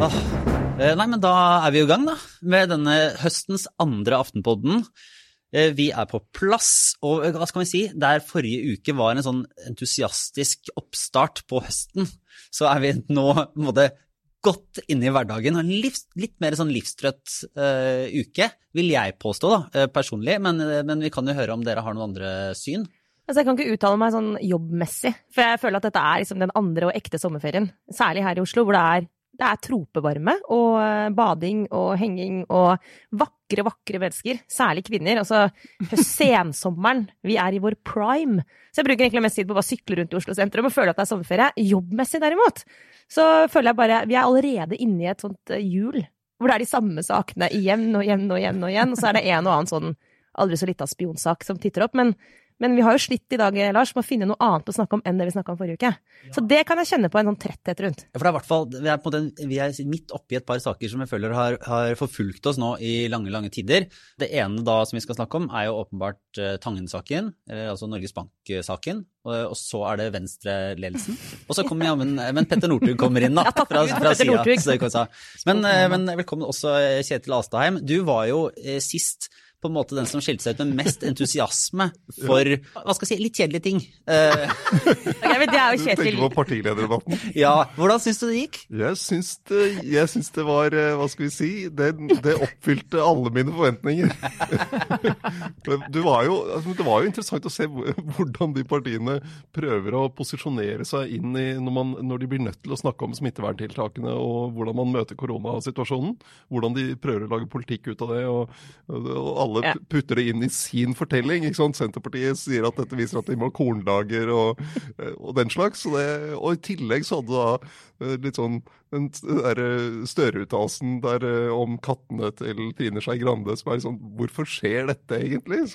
Ah, eh, nei, men da er vi i gang, da. Med denne høstens andre Aftenpodden. Eh, Vi er på plass, og eh, hva skal vi si, der forrige uke var en sånn entusiastisk oppstart på høsten, så er vi nå på en måte godt inne i hverdagen. En livs, litt mer sånn livstrøtt uh, uke, vil jeg påstå da, personlig, men, men vi kan jo høre om dere har noen andre syn. Altså, jeg kan ikke uttale meg sånn jobbmessig, for jeg føler at dette er liksom den andre og ekte sommerferien. Særlig her i Oslo, hvor det er, det er tropevarme og eh, bading og henging og vakre, vakre mennesker. Særlig kvinner. Altså sensommeren. Vi er i vår prime. Så jeg bruker egentlig mest tid på å bare sykle rundt i Oslo sentrum og føle at det er sommerferie. Jobbmessig derimot, så føler jeg bare Vi er allerede inne i et sånt eh, hjul. Hvor det er de samme sakene igjen og igjen og igjen og igjen. Og så er det en og annen sånn aldri så lita spionsak som titter opp. Men men vi har jo slitt i dag, Lars, med å finne noe annet å snakke om enn det vi snakka om forrige uke. Så det kan jeg kjenne på en sånn tretthet rundt. Ja, for det er i hvert fall, vi er, på den, vi er midt oppi et par saker som jeg føler har, har forfulgt oss nå i lange, lange tider. Det ene da som vi skal snakke om, er jo åpenbart uh, Tangen-saken, eh, altså Norges Bank-saken. Og, og, så er det Venstre-ledelsen. Og så kommer jammen men, men Petter Northug kommer inn, da. Ja, takk, fra, fra sida. Men, men velkommen også, Kjetil Astheim. Du var jo sist på en måte den som skilte seg ut med mest entusiasme for hva skal jeg si, litt kjedelige ting. Uh, okay, men det er jo Kjetil. Du tenker på partilederdebatten? Ja. Hvordan syns du det gikk? Jeg syns det, jeg syns det var Hva skal vi si? Det, det oppfylte alle mine forventninger. det, var jo, altså, det var jo interessant å se hvordan de partiene prøver å posisjonere seg inn i når, man, når de blir nødt til å snakke om smitteverntiltakene og hvordan man møter koronasituasjonen. Hvordan de prøver å lage politikk ut av det. og, og alle ja. putter det inn i sin fortelling. ikke sant? Senterpartiet sier at dette viser at de må ha kornlager og, og, den slags. Og, det, og, i tillegg så hadde du da litt sånn den derre Støre-uttalelsen der om kattene til Trine Skei Grande som er sånn Hvorfor skjer dette egentlig?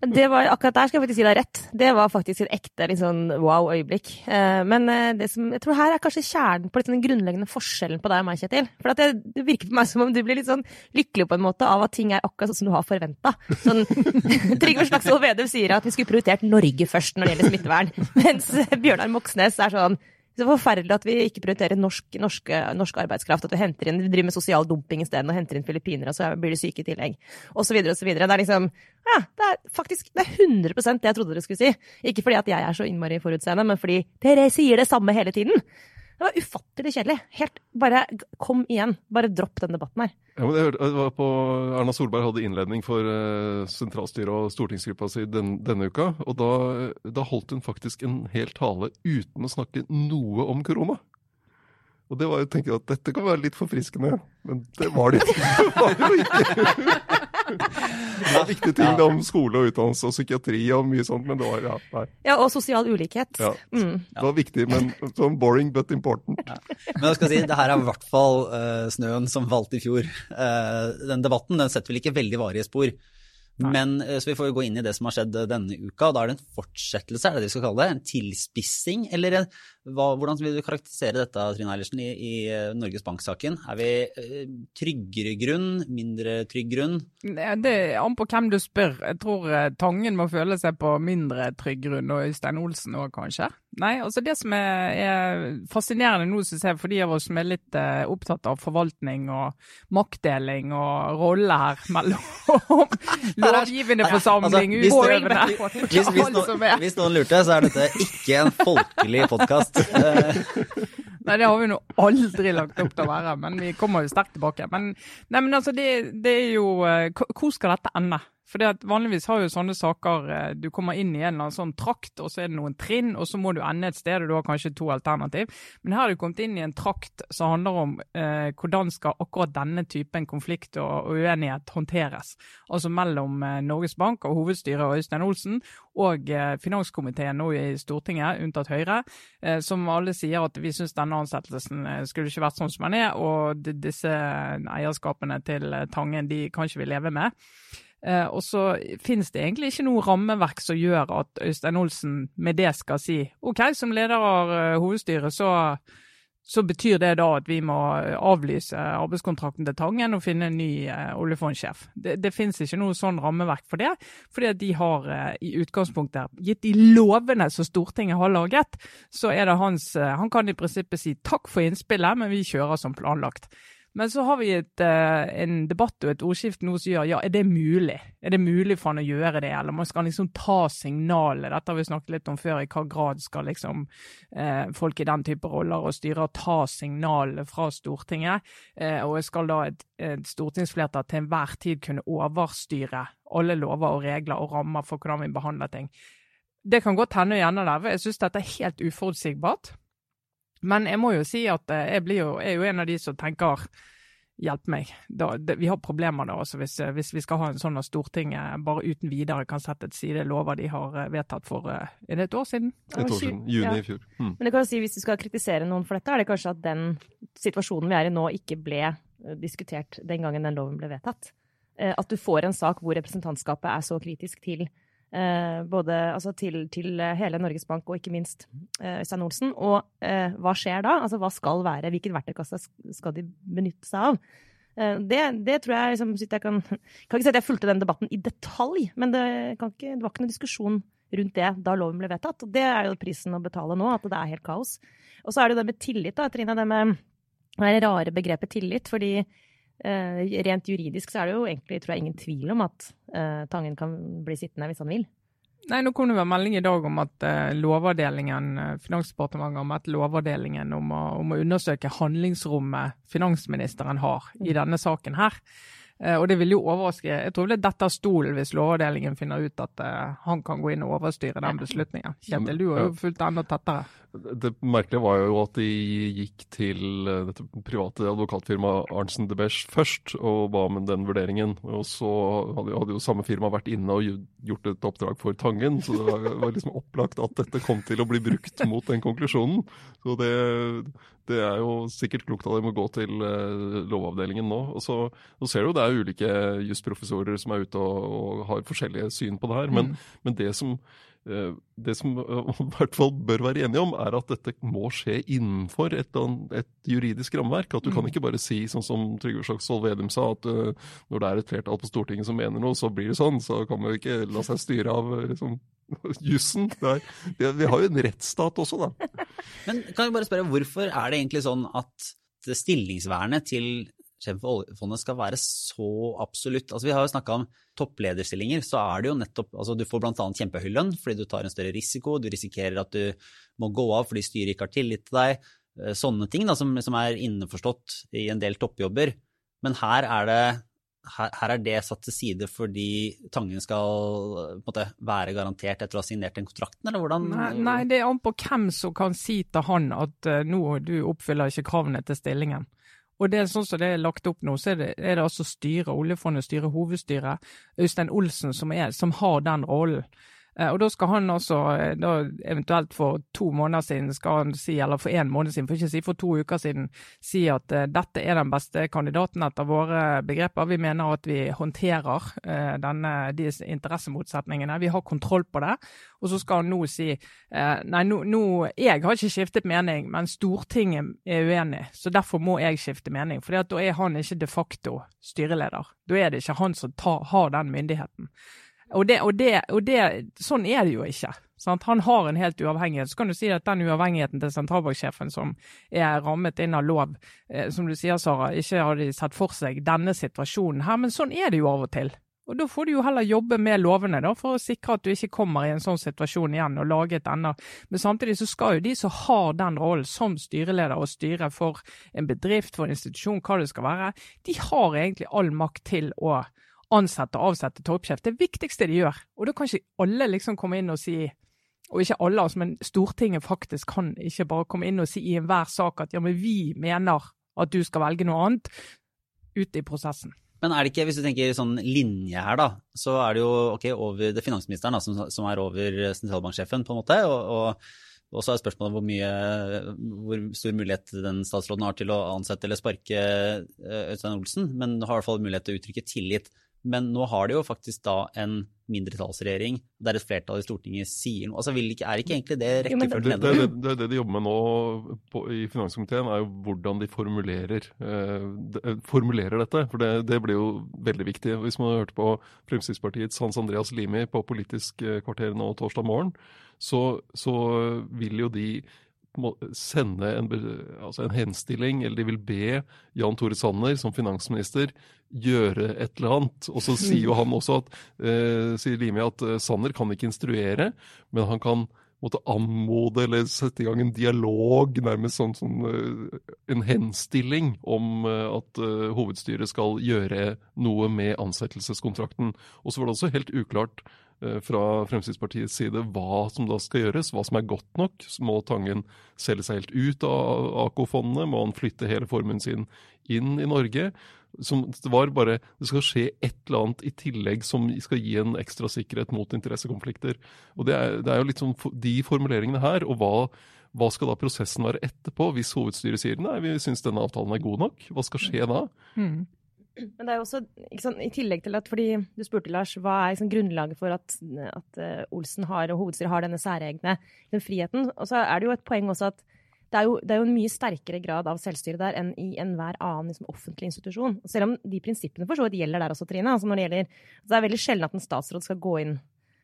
Det var, akkurat der skal jeg faktisk si deg rett. Det var faktisk et ekte sånn wow-øyeblikk. Men det som jeg tror her er kanskje kjernen på den grunnleggende forskjellen på deg og meg, Kjetil. For det, det, virker på meg som om du blir litt sånn lykkelig på en måte av at ting er akkurat sånn som du har forventa. Sånn, Trygve Slagsvold Vedum sier at vi skulle prioritert Norge først når det gjelder smittevern. Mens Bjørnar Moxnes er sånn det er forferdelig at vi ikke prioriterer norsk, norsk, norsk arbeidskraft. At vi henter inn, vi driver med sosial dumping isteden og henter inn filippinere, og så blir de syke i tillegg. Og så videre og så videre. Det er liksom Ja, det er faktisk det er 100% det jeg trodde dere skulle si. Ikke fordi at jeg er så innmari forutseende, men fordi dere sier det samme hele tiden. Det var ufattelig kjedelig. Helt Bare kom igjen. Bare dropp den debatten her. Ja, men jeg var på, Erna Solberg hadde innledning for uh, sentralstyret og stortingsgruppa si den, denne uka. Og da, da, holdt hun faktisk en hel tale uten å snakke noe om korona. Og det var, jo jeg tenke at dette kan være litt forfriskende, men det var det, det var jo ikke. Det var viktige ting ja. om skole og utdannelse og psykiatri og mye sånt, men det var ja, nei. Ja, og sosial ulikhet. Ja. Mm. Det var viktig, men sånn boring but important. Ja. Men jeg skal si, det her er i hvert fall uh, snøen som falt i fjor. Uh, den debatten den setter vel ikke veldig varige spor. Men uh, Så vi får gå inn i det som har skjedd denne uka. og Da er det en fortsettelse, er det det vi skal kalle det? En tilspissing? Eller en, hva, hvordan vil du karakterisere dette Trine Eilertsen, i, i Norges Bank-saken? Er vi uh, tryggere grunn, mindre trygg grunn? Det er an på hvem du spør. Jeg tror uh, Tangen må føle seg på mindre trygg grunn, og Øystein Olsen òg kanskje. Nei, altså det som er, er fascinerende nå, syns jeg, for de av oss som er litt uh, opptatt av forvaltning og maktdeling og rolle her mellom lovgivende forsamling, altså, utøvende hvis, hvis, hvis, noen, hvis noen lurte, så er dette ikke en folkelig podkast. Nei, det har vi nå aldri lagt opp til å være, men vi kommer jo sterkt tilbake. Men, nei, men altså, det, det er jo eh, Hvor skal dette ende? For Vanligvis har jo sånne saker eh, Du kommer inn i en eller annen sånn trakt, og så er det noen trinn, og så må du ende et sted, og du har kanskje to alternativ. Men her har du kommet inn i en trakt som handler om eh, hvordan skal akkurat denne typen konflikt og, og uenighet håndteres. Altså mellom eh, Norges Bank og hovedstyret og Øystein Olsen og eh, finanskomiteen nå i Stortinget, unntatt Høyre, eh, som alle sier at vi syns denne ansettelsen eh, skulle ikke vært sånn som den er, og disse eierskapene til Tangen de kan ikke vi leve med. Eh, og så finnes det egentlig ikke noe rammeverk som gjør at Øystein Olsen med det skal si OK, som leder av uh, hovedstyret så, så betyr det da at vi må avlyse arbeidskontrakten til Tangen og finne en ny eh, oljefondsjef. Det, det finnes ikke noe sånn rammeverk for det, fordi de har eh, i utgangspunktet gitt de lovene som Stortinget har laget, så er det hans eh, Han kan i prinsippet si takk for innspillet, men vi kjører som planlagt. Men så har vi et, uh, en debatt og et ordskifte nå som sier ja, er det mulig? Er det mulig for han å gjøre det, eller man skal liksom ta signalet? Dette har vi snakket litt om før, i hva grad skal liksom uh, folk i den type roller og styrer ta signalet fra Stortinget? Uh, og skal da et, et stortingsflertall til enhver tid kunne overstyre alle lover og regler og rammer for hvordan vi behandler ting? Det kan godt hende igjen for jeg synes dette er helt uforutsigbart. Men jeg må jo si at eh, jeg jo, er jo en av de som tenker hjelp meg. Da, det, vi har problemer da altså hvis, eh, hvis, vi skal ha en sånn at Stortinget bare uten videre kan sette til side lover de har eh, vedtatt for Er det et år siden? Et år siden. Juni i fjor. Mm. Men det kan jo si, hvis du skal kritisere noen for dette, er det kanskje at den situasjonen vi er i nå, ikke ble diskutert den gangen den loven ble vedtatt. At du får en sak hvor representantskapet er så kritisk til både altså til, til, hele Norges Bank og ikke minst eh, Øystein Olsen. Og eh, hva skjer da? Altså hva skal være, hvilken verktøykasse skal de benytte seg av? Det, det, tror jeg liksom, jeg kan, kan ikke si at jeg fulgte den debatten i detalj, men det, ikke, det, var ikke noen diskusjon rundt det da loven ble vedtatt. Og det er jo prisen å betale nå, at det er helt kaos. Og så er det jo det med tillit, da, Trine. Det med det rare begrepet tillit. fordi Eh, rent juridisk så er det jo egentlig tror jeg, ingen tvil om at uh, Tangen kan bli sittende hvis han vil. Nei, Nå kom det vel melding i dag om at uh, lovavdelingen, Finansdepartementet om at lovavdelingen om å, om å undersøke handlingsrommet finansministeren har i mm. denne saken her. Uh, og det vil jo overraske Jeg tror det detter stolen hvis Lovavdelingen finner ut at han kan gå inn og overstyre den beslutningen. Kjetil, du har jo fulgt enda tettere. Det merkelige var jo at de gikk til eh, dette private advokatfirmaet Arntzen de Besch først og ba om den vurderingen. Og så hadde jo samme firma vært inne og gjort et oppdrag for Tangen, så det var liksom opplagt at dette kom til å bli brukt mot den konklusjonen. Så det, det er jo sikkert klokt av dem å gå til uh, Lovavdelingen nå. Og så, så ser du jo det er ulike jusprofessorer som er ute og, og, har forskjellige syn på det her. Men, mm. men det som Eh, det som i hvert fall bør være enige om, er at dette må skje innenfor et, et juridisk rammeverk. At du kan mm. ikke bare si, sånn som Trygve Slagsvold Vedum sa, at uh, når det er et flertall på Stortinget som mener noe, så blir det sånn. Så kan man jo ikke la seg styre av liksom, jussen. Vi har jo en rettsstat også, da. Men kan jeg bare spørre, hvorfor er det egentlig sånn at stillingsvernet til sjefen for oljefondet skal være så absolutt. Altså, vi har jo snakka om topplederstillinger, så er det jo nettopp altså, Du får bl.a. kjempehøy lønn fordi du tar en større risiko, du risikerer at du må gå av fordi styret ikke har tillit til deg. Eh, sånne ting da, som, som er innforstått i en del toppjobber. Men her er det her, her, er det satt til side fordi Tangen skal måte, være garantert etter å ha signert den kontrakten, eller hvordan? Nei, nei, det er an på hvem som kan si til han at uh, nå du oppfyller ikke kravene til stillingen. Og det er sånn som det er lagt opp nå, så er det, er det altså styret, oljefondet, styret, hovedstyret, Øystein Olsen, som, er, som har den rollen. Eh, og da skal han også, eh, da eventuelt for to måneder siden, skal han si, eller for én måned siden, for ikke si for to uker siden, si at uh, dette er den beste kandidaten etter våre begreper. Vi mener at vi håndterer denne, de interessemotsetningene. Vi har kontroll på det. Og så skal han nå si nei, nå, nå, jeg har ikke skiftet mening, men Stortinget er uenig, så derfor må jeg skifte mening. For da er han ikke de facto styreleder. Da er det ikke han som tar, har den myndigheten. Og, det, og, det, og det, sånn er det jo ikke. Sant? Han har en helt uavhengighet. Så kan du si at den uavhengigheten til sentralbanksjefen som er rammet inn av lov, eh, som du sier, Sara, ikke har de sett for seg denne situasjonen her. Men sånn er det jo av og til. Og Da får du jo heller jobbe med lovene da, for å sikre at du ikke kommer i en sånn situasjon igjen og lage et enda. Men samtidig så skal jo de som har den rollen som styreleder og styre for en bedrift, for en institusjon, hva det skal være, de har egentlig all makt til å ansette og avsette toppsjef. Det viktigste de gjør. Og da kan ikke alle liksom komme inn og si og ikke alle, altså, men Stortinget faktisk kan ikke bare komme inn og si i enhver sak at ja, men vi mener at du skal velge noe annet, ute i prosessen. Men er det ikke, hvis du tenker sånn linje her, da, så er det jo ok, over det finansministeren da, som, som er over sentralbanksjefen, på en måte. og, og så er spørsmålet hvor, mye, hvor stor mulighet den statsråden har til å ansette eller sparke eh, Øystein Olsen, men har i hvert fall mulighet til å uttrykke tillit Men nå har de jo faktisk da en mindretallsregjering der et flertall i Stortinget sier noe. Altså vil ikke, Er ikke egentlig det Jo, men Det, rekkefølgen det, det, det, det de jobber med nå på, i finanskomiteen, er jo hvordan de formulerer, eh, de, eh, formulerer dette. For det, det blir jo veldig viktig. Hvis man hørte på Fremskrittspartiets Hans Andreas Limi på Politisk eh, kvarter nå torsdag morgen, så, så vil jo de sende en, altså en henstilling, eller de vil be Jan Tore Sanner som finansminister gjøre et eller annet. Og så sier jo han også at, eh, sier Limi at eh, Sanner kan ikke instruere, men han kan måtte anmode eller sette i gang en dialog, nærmest sånn, sånn en henstilling om eh, at uh, hovedstyret skal gjøre noe med ansettelseskontrakten. Og så var det også helt uklart fra Fremskrittspartiets side hva som da skal gjøres, hva som er godt nok. Må Tangen selge seg helt ut av AK-fondene? Må han flytte hele formuen sin inn i Norge? Som det var bare Det skal skje et eller annet i tillegg som skal gi en ekstra sikkerhet mot interessekonflikter. Og det er, det er jo litt sånn de formuleringene her, og hva, hva skal da prosessen være etterpå? Hvis hovedstyret sier nei, vi syns denne avtalen er god nok, hva skal skje da? Hmm. Men det er jo også, sant, i tillegg til at, fordi du spurte Lars, hva er liksom grunnlaget for at, at eh, Olsen har, og hovedstyret har denne særegne den friheten? Og så er det jo et poeng også at det er, jo, det er jo en mye sterkere grad av selvstyre der enn i enhver annen liksom, offentlig institusjon. Selv om de prinsippene for så vidt gjelder der også, Trine. Altså når det, gjelder, altså det er veldig sjelden at en statsråd skal gå inn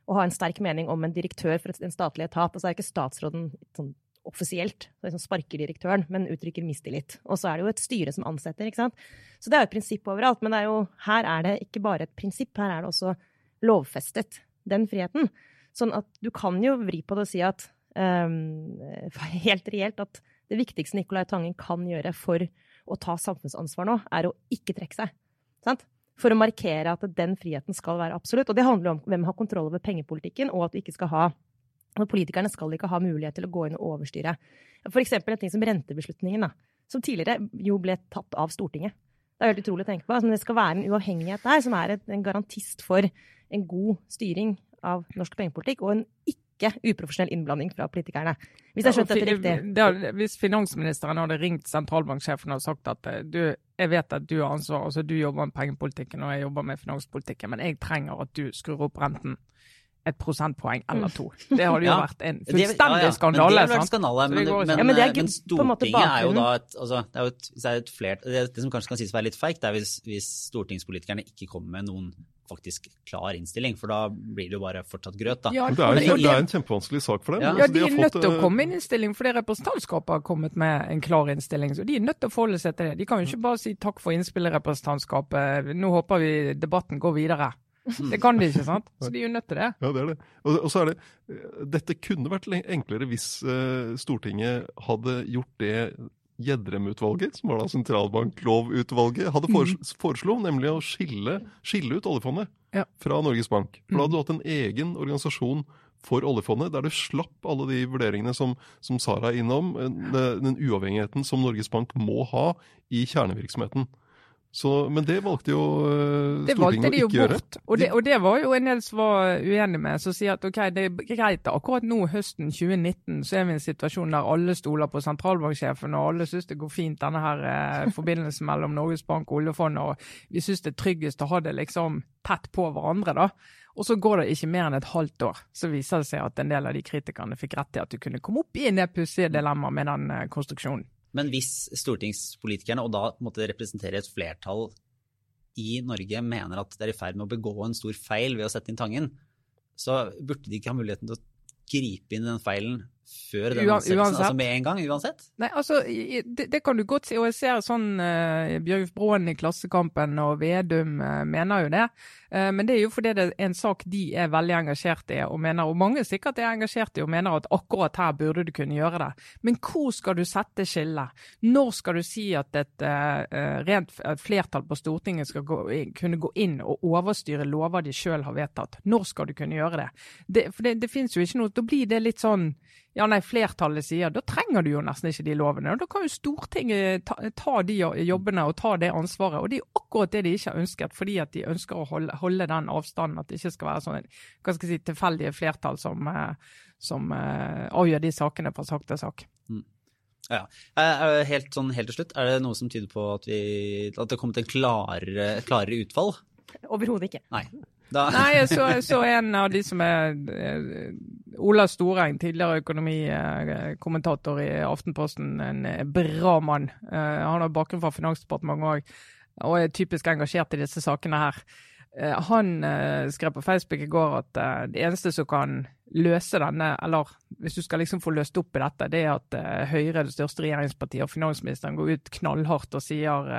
og ha en sterk mening om en direktør for en statlig etat. Altså er ikke statsråden sånn offisielt så liksom sparker direktøren, men uttrykker mistillit. Og så er det jo et styre som ansetter, ikke sant. Så det er jo et prinsipp overalt. Men er jo, her er det ikke bare et prinsipp, her er det også lovfestet, den friheten. Sånn at du kan jo vri på det og si at um, helt reelt at det viktigste Nicolai Tangen kan gjøre for å ta samfunnsansvar nå, er å ikke trekke seg. Sant? For å markere at den friheten skal være absolutt. Og det handler om hvem har kontroll over pengepolitikken, og at du ikke skal ha og Politikerne skal ikke ha mulighet til å gå inn og overstyre. For eksempel en ting som rentebeslutningen, da, som tidligere jo ble tatt av Stortinget. Det er helt utrolig å tenke på. Altså, det skal være en uavhengighet der som er en garantist for en god styring av norsk pengepolitikk, og en ikke uprofesjonell innblanding fra politikerne. Hvis jeg skjønte dette riktig. Det er, hvis finansministeren hadde ringt sentralbanksjefen og sagt at eh, du, jeg vet at du har ansvar, altså du jobber med pengepolitikken og jeg jobber med finanspolitikken, men jeg trenger at du skrur opp renten et prosentpoeng eller to. Det hadde jo Ja. vært en fullstendig ja, ja, skandale. Men det skandale, men, men, men, Ja, men men Stortinget er jo da et, altså, det, er jo et, hvis det, er et flert, det, det som kanskje kan sies å være litt feigt, er hvis, hvis stortingspolitikerne ikke kommer med noen faktisk klar innstilling, for da blir det jo bare fortsatt grøt. da. Ja, det er, Men det er en kjempevanskelig sak for dem. Ja. Ja, Altså, De har er nødt til å eh, komme med en innstilling fordi representantskapet har kommet med en klar innstilling. Så de er nødt til å forholde seg til det. De kan jo ikke bare si takk for innspillet, representantskapet, nå håper vi debatten går videre. Det kan de ikke, sant? Så de er jo nødt til det. Ja, det er det. Og, og så er det eh, Dette kunne vært enklere hvis uh, Stortinget hadde gjort det Gjedrem-utvalget, som var da sentralbanklovutvalget, hadde foreslo, foreslo, nemlig å skille, skille ut oljefondet Ja. fra Norges Bank. For da hadde Mm. du hatt en egen organisasjon for oljefondet, der du slapp alle de vurderingene som, som Sara er innom, eh, den, den uavhengigheten som Norges Bank må ha i kjernevirksomheten. Så, men det valgte jo Det valgte Stortinget de å jo ikke gjøre. bort. Og det, og det var jo en del som var uenig med, som sier at ok, det er greit akkurat nå høsten 2019 så er vi i en situasjon der alle stoler på sentralbanksjefen, og alle syns det går fint denne her eh, forbindelsen mellom Norges Bank og oljefondet, og vi syns det er tryggest å ha det liksom tett på hverandre, da. Og så går det ikke mer enn et halvt år, så viser det seg at en del av de kritikerne fikk rett i at du kunne komme opp i en del pussige dilemmaer med den eh, konstruksjonen. Men hvis stortingspolitikerne, og da måtte representere et flertall i Norge, mener at det er i ferd med å begå en stor feil ved å sette inn Tangen, så burde de ikke ha muligheten til å gripe inn i den feilen før den ansettelsen, altså med en gang, uansett? Nei, altså, det, det kan du godt si, og jeg ser sånn uh, Bjørg Bråen i Klassekampen og Vedum uh, mener jo det. Uh, men det er jo fordi det er en sak de er veldig engasjert i, og mener, og mange sikkert er engasjert i og mener at akkurat her burde du kunne gjøre det. Men hvor skal du sette skillet? Når skal du si at et rent flertall på Stortinget skal gå, kunne gå inn og overstyre lover de sjøl har vedtatt? Når skal du kunne gjøre det? det for det, det finnes jo ikke noe Da blir det litt sånn ja, nei, flertallet sier, da trenger du jo nesten ikke de lovene. og Da kan jo Stortinget ta, ta de jobbene og ta det ansvaret. Og det er jo akkurat det de ikke har ønsket, fordi at de ønsker å holde, holde den avstanden. At det ikke skal være sånn hva skal jeg si, tilfeldige flertall som, eh, som uh, avgjør de sakene fra sak til sak. Ja. Er- er Helt, sånn, helt til slutt, er det noe som tyder på at, vi, at det har kommet en klarere, klarere utfall Overhodet ikke. Nei. Da, Nei, jeg så, jeg så en av de som er eh, Ola Storeng, tidligere økonomikommentator i Aftenposten. En eh, bra mann. Eh, Han har bakgrunn fra Finansdepartementet òg, og er typisk engasjert i disse sakene her. Han skrev på Facebook i går at det eneste som kan løse denne, eller hvis du skal liksom få løst opp i dette, det er at Høyre, det største regjeringspartiet, og finansministeren går ut knallhardt og sier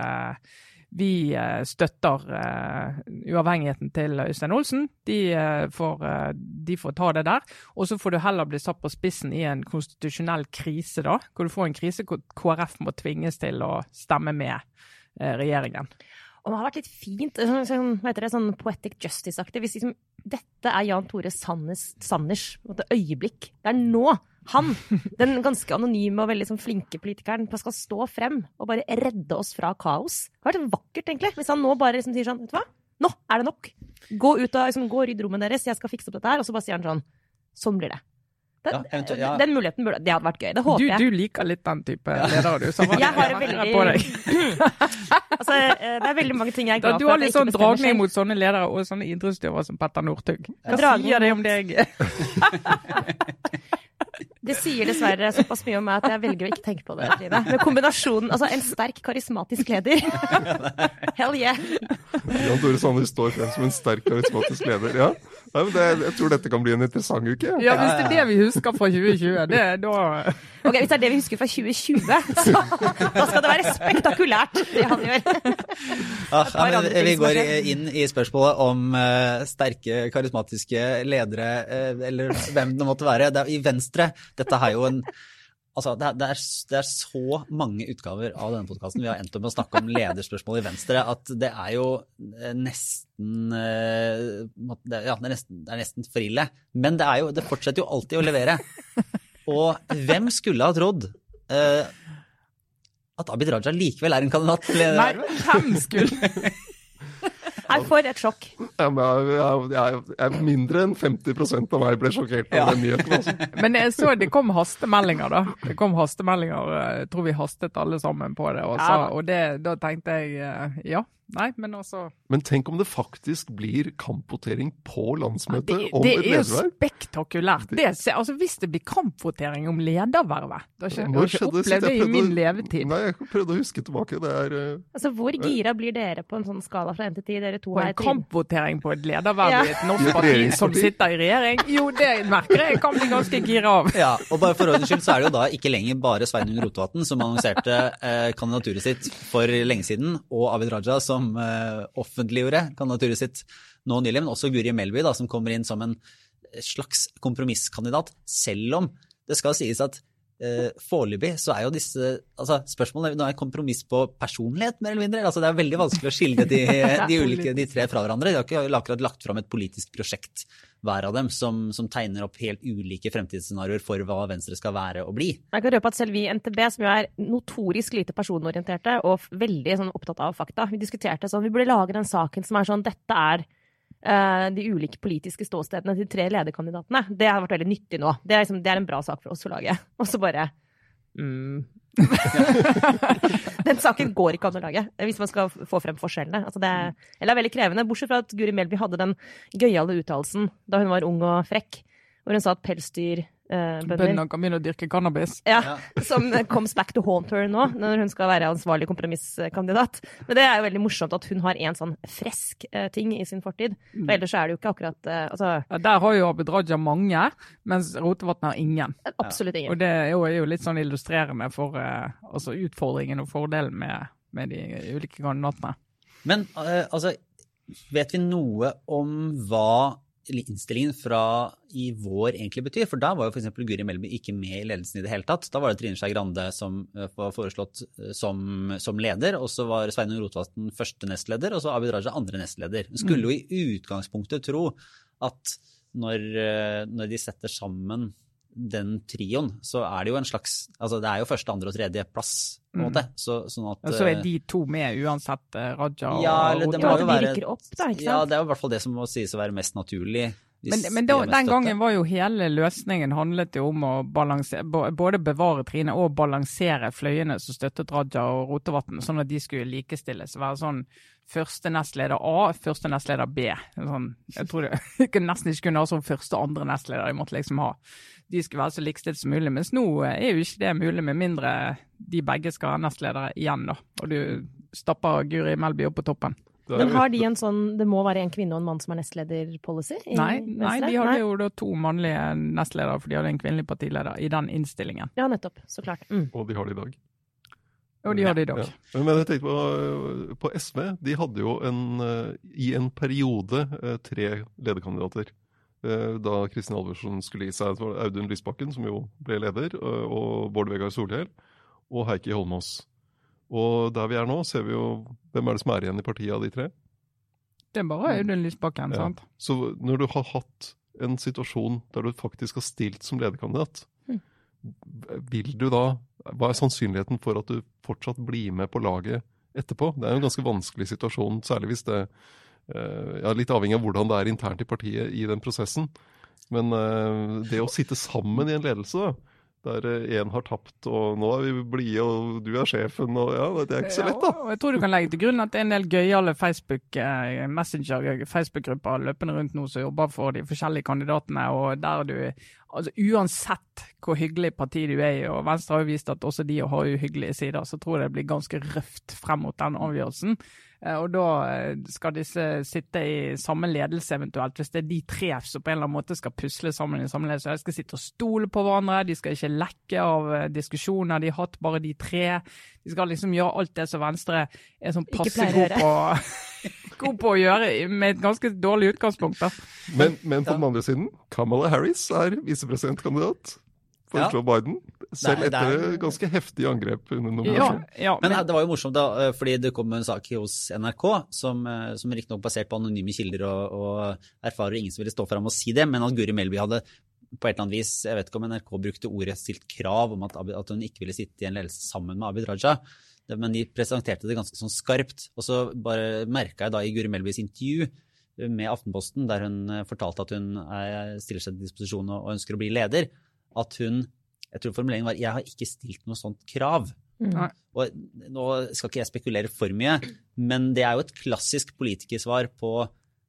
vi eh, støtter eh, uavhengigheten til Øystein Olsen. De, eh, får, de får ta det der. Og så får du heller bli satt på spissen i en konstitusjonell krise, da. Hvor du får en krise hvor KrF må tvinges til å stemme med regjeringen. Og det har vært litt fint, sånn, sånn, hva heter det, sånn poetic justice-aktig. Hvis liksom, dette er Jan Tore en måte, øyeblikk. Det er nå han, den ganske anonyme og veldig sånn, flinke politikeren, skal stå frem og bare redde oss fra kaos. Det hadde vært vakkert, egentlig, hvis han nå bare liksom, sier sånn, vet du hva, nå er det nok. Gå ut og liksom, gå og rydd rommet deres, jeg skal fikse opp dette her. Og så bare sier han sånn, sånn blir det. Den, Ja, ja. den muligheten burde, det hadde vært gøy. Det Du, håper jeg. du liker litt den type ledere, du. Som Jeg har veldig på deg. Altså, eh, det er veldig mange ting jeg er glad for. du har litt sånn dragning mot sånne ledere og sånne idrettsutøvere som Petter Northug. Hva sier det om deg? Det sier dessverre såpass mye om meg at jeg velger å ikke tenke på det. Trine. Men kombinasjonen, altså en sterk, karismatisk leder. Hell yeah. Jan Tore Sanner står frem som en sterk, karismatisk leder. Ja, Nei, men det, Jeg tror dette kan bli en interessant uke. Ja, hvis det er det vi husker fra 2020, det er da Ok, Hvis det er det vi husker fra 2020, så da skal det være spektakulært, det han gjør. Ah, ja, men vi går inn i spørsmålet om uh, sterke, karismatiske ledere, uh, eller hvem det måtte være. Det er, I Venstre, dette er jo en Altså, det er, det, er, det er så mange utgaver av denne podkasten vi har endt opp med å snakke om lederspørsmål i Venstre, at det er jo eh, nesten eh, det, Ja, det er nesten, det er nesten for ille. Men det, er jo, det fortsetter jo alltid å levere. Og hvem skulle ha trodd eh, at Abid Raja likevel er en kandidat til Nei, hvem skulle Nei, for et sjokk. Ja, men jeg, jeg, jeg, jeg, mindre enn 50% av meg ble sjokkert av Ja. den nyheten. Altså. Men jeg så det kom hastemeldinger, da. Det kom hastemeldinger. eh, Jeg tror vi hastet alle sammen på det. Og, da. og det, da tenkte jeg eh, ja. Nei, men altså Men tenk om det faktisk blir kampvotering på landsmøtet Det, om det et er jo spektakulært. Det, altså, hvis det blir kampvotering om ledervervet Det har ikke, jeg har ikke opplevd det Jeg i min levetid. Nei, jeg prøvde å huske tilbake. Det er eh, Altså, Hvor gira blir dere på en sånn skala fra 1 til 10, dere to På her? en kampvotering på et lederverv Ja. i et norsk parti som sitter i regjering? Jo, det merker jeg. Jeg kan bli ganske gira av. Ja, og bare for ordens skyld så er det jo da ikke lenger bare Sveinung Rotevatn som annonserte eh, kandidaturet sitt for lenge siden, og Abid Raja som eh, offentliggjorde kandidaturet sitt nå nylig, men også Guri Melby da, som kommer inn som en slags kompromisskandidat, selv om det skal sies at eh, foreløpig så er jo disse altså spørsmålene nå er kompromiss på personlighet, mer eller mindre. Altså, det er veldig vanskelig å skille de, de, ulike, de tre fra hverandre. De har ikke akkurat lagt fram et politisk prosjekt, hver av dem, som, som tegner opp helt ulike fremtidsscenarioer for hva Venstre skal være og bli. Jeg kan røpe at selv vi i NTB, som jo er notorisk lite personorienterte og veldig sånn, opptatt av fakta, vi diskuterte sånn vi burde lage den saken som er sånn dette er de ulike politiske ståstedene til de tre lederkandidatene. Det har vært veldig nyttig nå. Det er, liksom, det er en bra sak for oss å lage. Og så bare mm. Den saken går ikke an å lage, hvis man skal få frem forskjellene. Altså det, er- eller er veldig krevende, bortsett fra at Guri Melby hadde den gøyale uttalelsen da hun var ung og frekk, hvor hun sa at pelsdyrbønder Bøndene kan begynne å dyrke cannabis. ja, som comes back to haunt her nå, når hun skal være ansvarlig kompromisskandidat. Men det er jo veldig morsomt at hun har en sånn fresk eh, ting i sin fortid. For ellers er det jo ikke akkurat eh, Altså, Ja, Der har jo Abid Raja mange, mens Rotevatn har ingen. absolutt ingen. Og det er jo, er jo litt sånn illustrerende for eh, altså utfordringen og fordelen med, med de ulike kandidatene. Men altså, vet vi noe om hva innstillingen fra i vår egentlig betyr? For da var jo f.eks. Guri Melby ikke med i ledelsen i det hele tatt. Da var det Trine Skei Grande som eh, var foreslått eh, som, som leder, og så var Sveinung Rotevatn første nestleder, og så Abid Raja andre nestleder. Hun skulle jo i utgangspunktet tro at når, eh, når de setter sammen den trioen, så er det jo en slags Altså det er jo første, andre og tredje plass, på en måte. Så, sånn at så er eh, de to med uansett eh, Raja Ja, og eller det Ja, må jo de være rykker opp, da, ikke Ja, det er jo i hvert fall det som må sies å være mest naturlig Men, men da, den gangen var jo hele løsningen handlet jo om å balansere, både bevare Trine og balansere fløyene som støttet Raja og Rotevatn, sånn at de skulle likestilles. Være sånn første nestleder A, første nestleder B. Sånn, jeg tror det nesten ikke kunne ha sånn første andre nestleder. De måtte liksom ha. De skulle være så likestilt som mulig. Mens nå er jo ikke det mulig, med mindre de begge skal være nestledere igjen, da. Og du stapper Guri Melby opp på toppen. Men har de en sånn 'det må være en kvinne og en mann som er nestleder'-policy? Nei, nei, de hadde nei. jo da to mannlige nestledere, for de hadde en kvinnelig partileder i den innstillingen. Ja, nettopp. Så klart. Mm. Og de har det i dag. Og de har det i dag. Ja. Men jeg tenkte på, på, SV. De hadde jo en, eh, i en periode eh, tre lederkandidater. Eh, da Kristin Alversen skulle gi seg. Det var Audun Lysbakken, som jo ble leder, og Bård Vegar Solhjell, og Heikki Holmås. Og der vi er nå, ser vi jo Hvem er det som er igjen i partiet av de tre? Det er bare Audun Lysbakken, ja. sant? Så når du har hatt en situasjon der du faktisk har stilt som lederkandidat, mm. vil du da Hva er sannsynligheten for at du fortsatt blir med på laget etterpå? Det er jo en ganske vanskelig situasjon, særlig hvis det eh, ja, Litt avhengig av hvordan det er internt i partiet i den prosessen. Men uh, det å sitte sammen i en ledelse, der én har tapt, og nå er vi blide, og du er sjefen, og ja, det er ikke så lett, da. Ja, jeg tror du kan legge til grunn at det er en del gøyale Facebook eh, Messenger, Facebook-grupper løpende rundt nå som jobber for de forskjellige kandidatene, og der du altså Uansett hvor hyggelig parti du er i, og Venstre har jo vist at også de har uhyggelige sider, så tror jeg det blir ganske røft frem mot den avgjørelsen. Eh, og da eh, skal disse sitte i samme ledelse eventuelt, hvis det er de tre som på en eller annen måte skal pusle sammen i samme ledelse. De skal sitte og stole på hverandre, de skal ikke lekke av eh, diskusjoner de har hatt, bare de tre. De skal liksom gjøre alt det som Venstre er sånn passe god på, god på å gjøre, med et ganske dårlig utgangspunkt. da. Men, men på den andre siden, Kamala Harris er visepresidentkandidat for ja. Joe Biden. Selv Nei, etter er... ganske heftige angrep under nominasjonen. Ja, ja, men, men, det var jo morsomt, da, eh, fordi det kom en sak hos NRK som, eh, som riktignok basert på anonyme kilder og, og erfarer ingen som ville stå fram og si det, men at Guri Melby hadde på et eller annet vis, jeg vet ikke om NRK brukte ordet stilt krav om at, at hun ikke ville sitte i en ledelse sammen med Abid Raja. Men de presenterte det ganske sånn skarpt. Og så bare merka jeg da i Guri Melbys intervju med Aftenposten, der hun eh, fortalte at hun stiller seg til disposisjon og ønsker å bli leder, at hun Jeg tror formuleringen var 'jeg har ikke stilt noe sånt krav'. Mm. Og Nå skal ikke jeg spekulere for mye, men det er jo et klassisk politikersvar på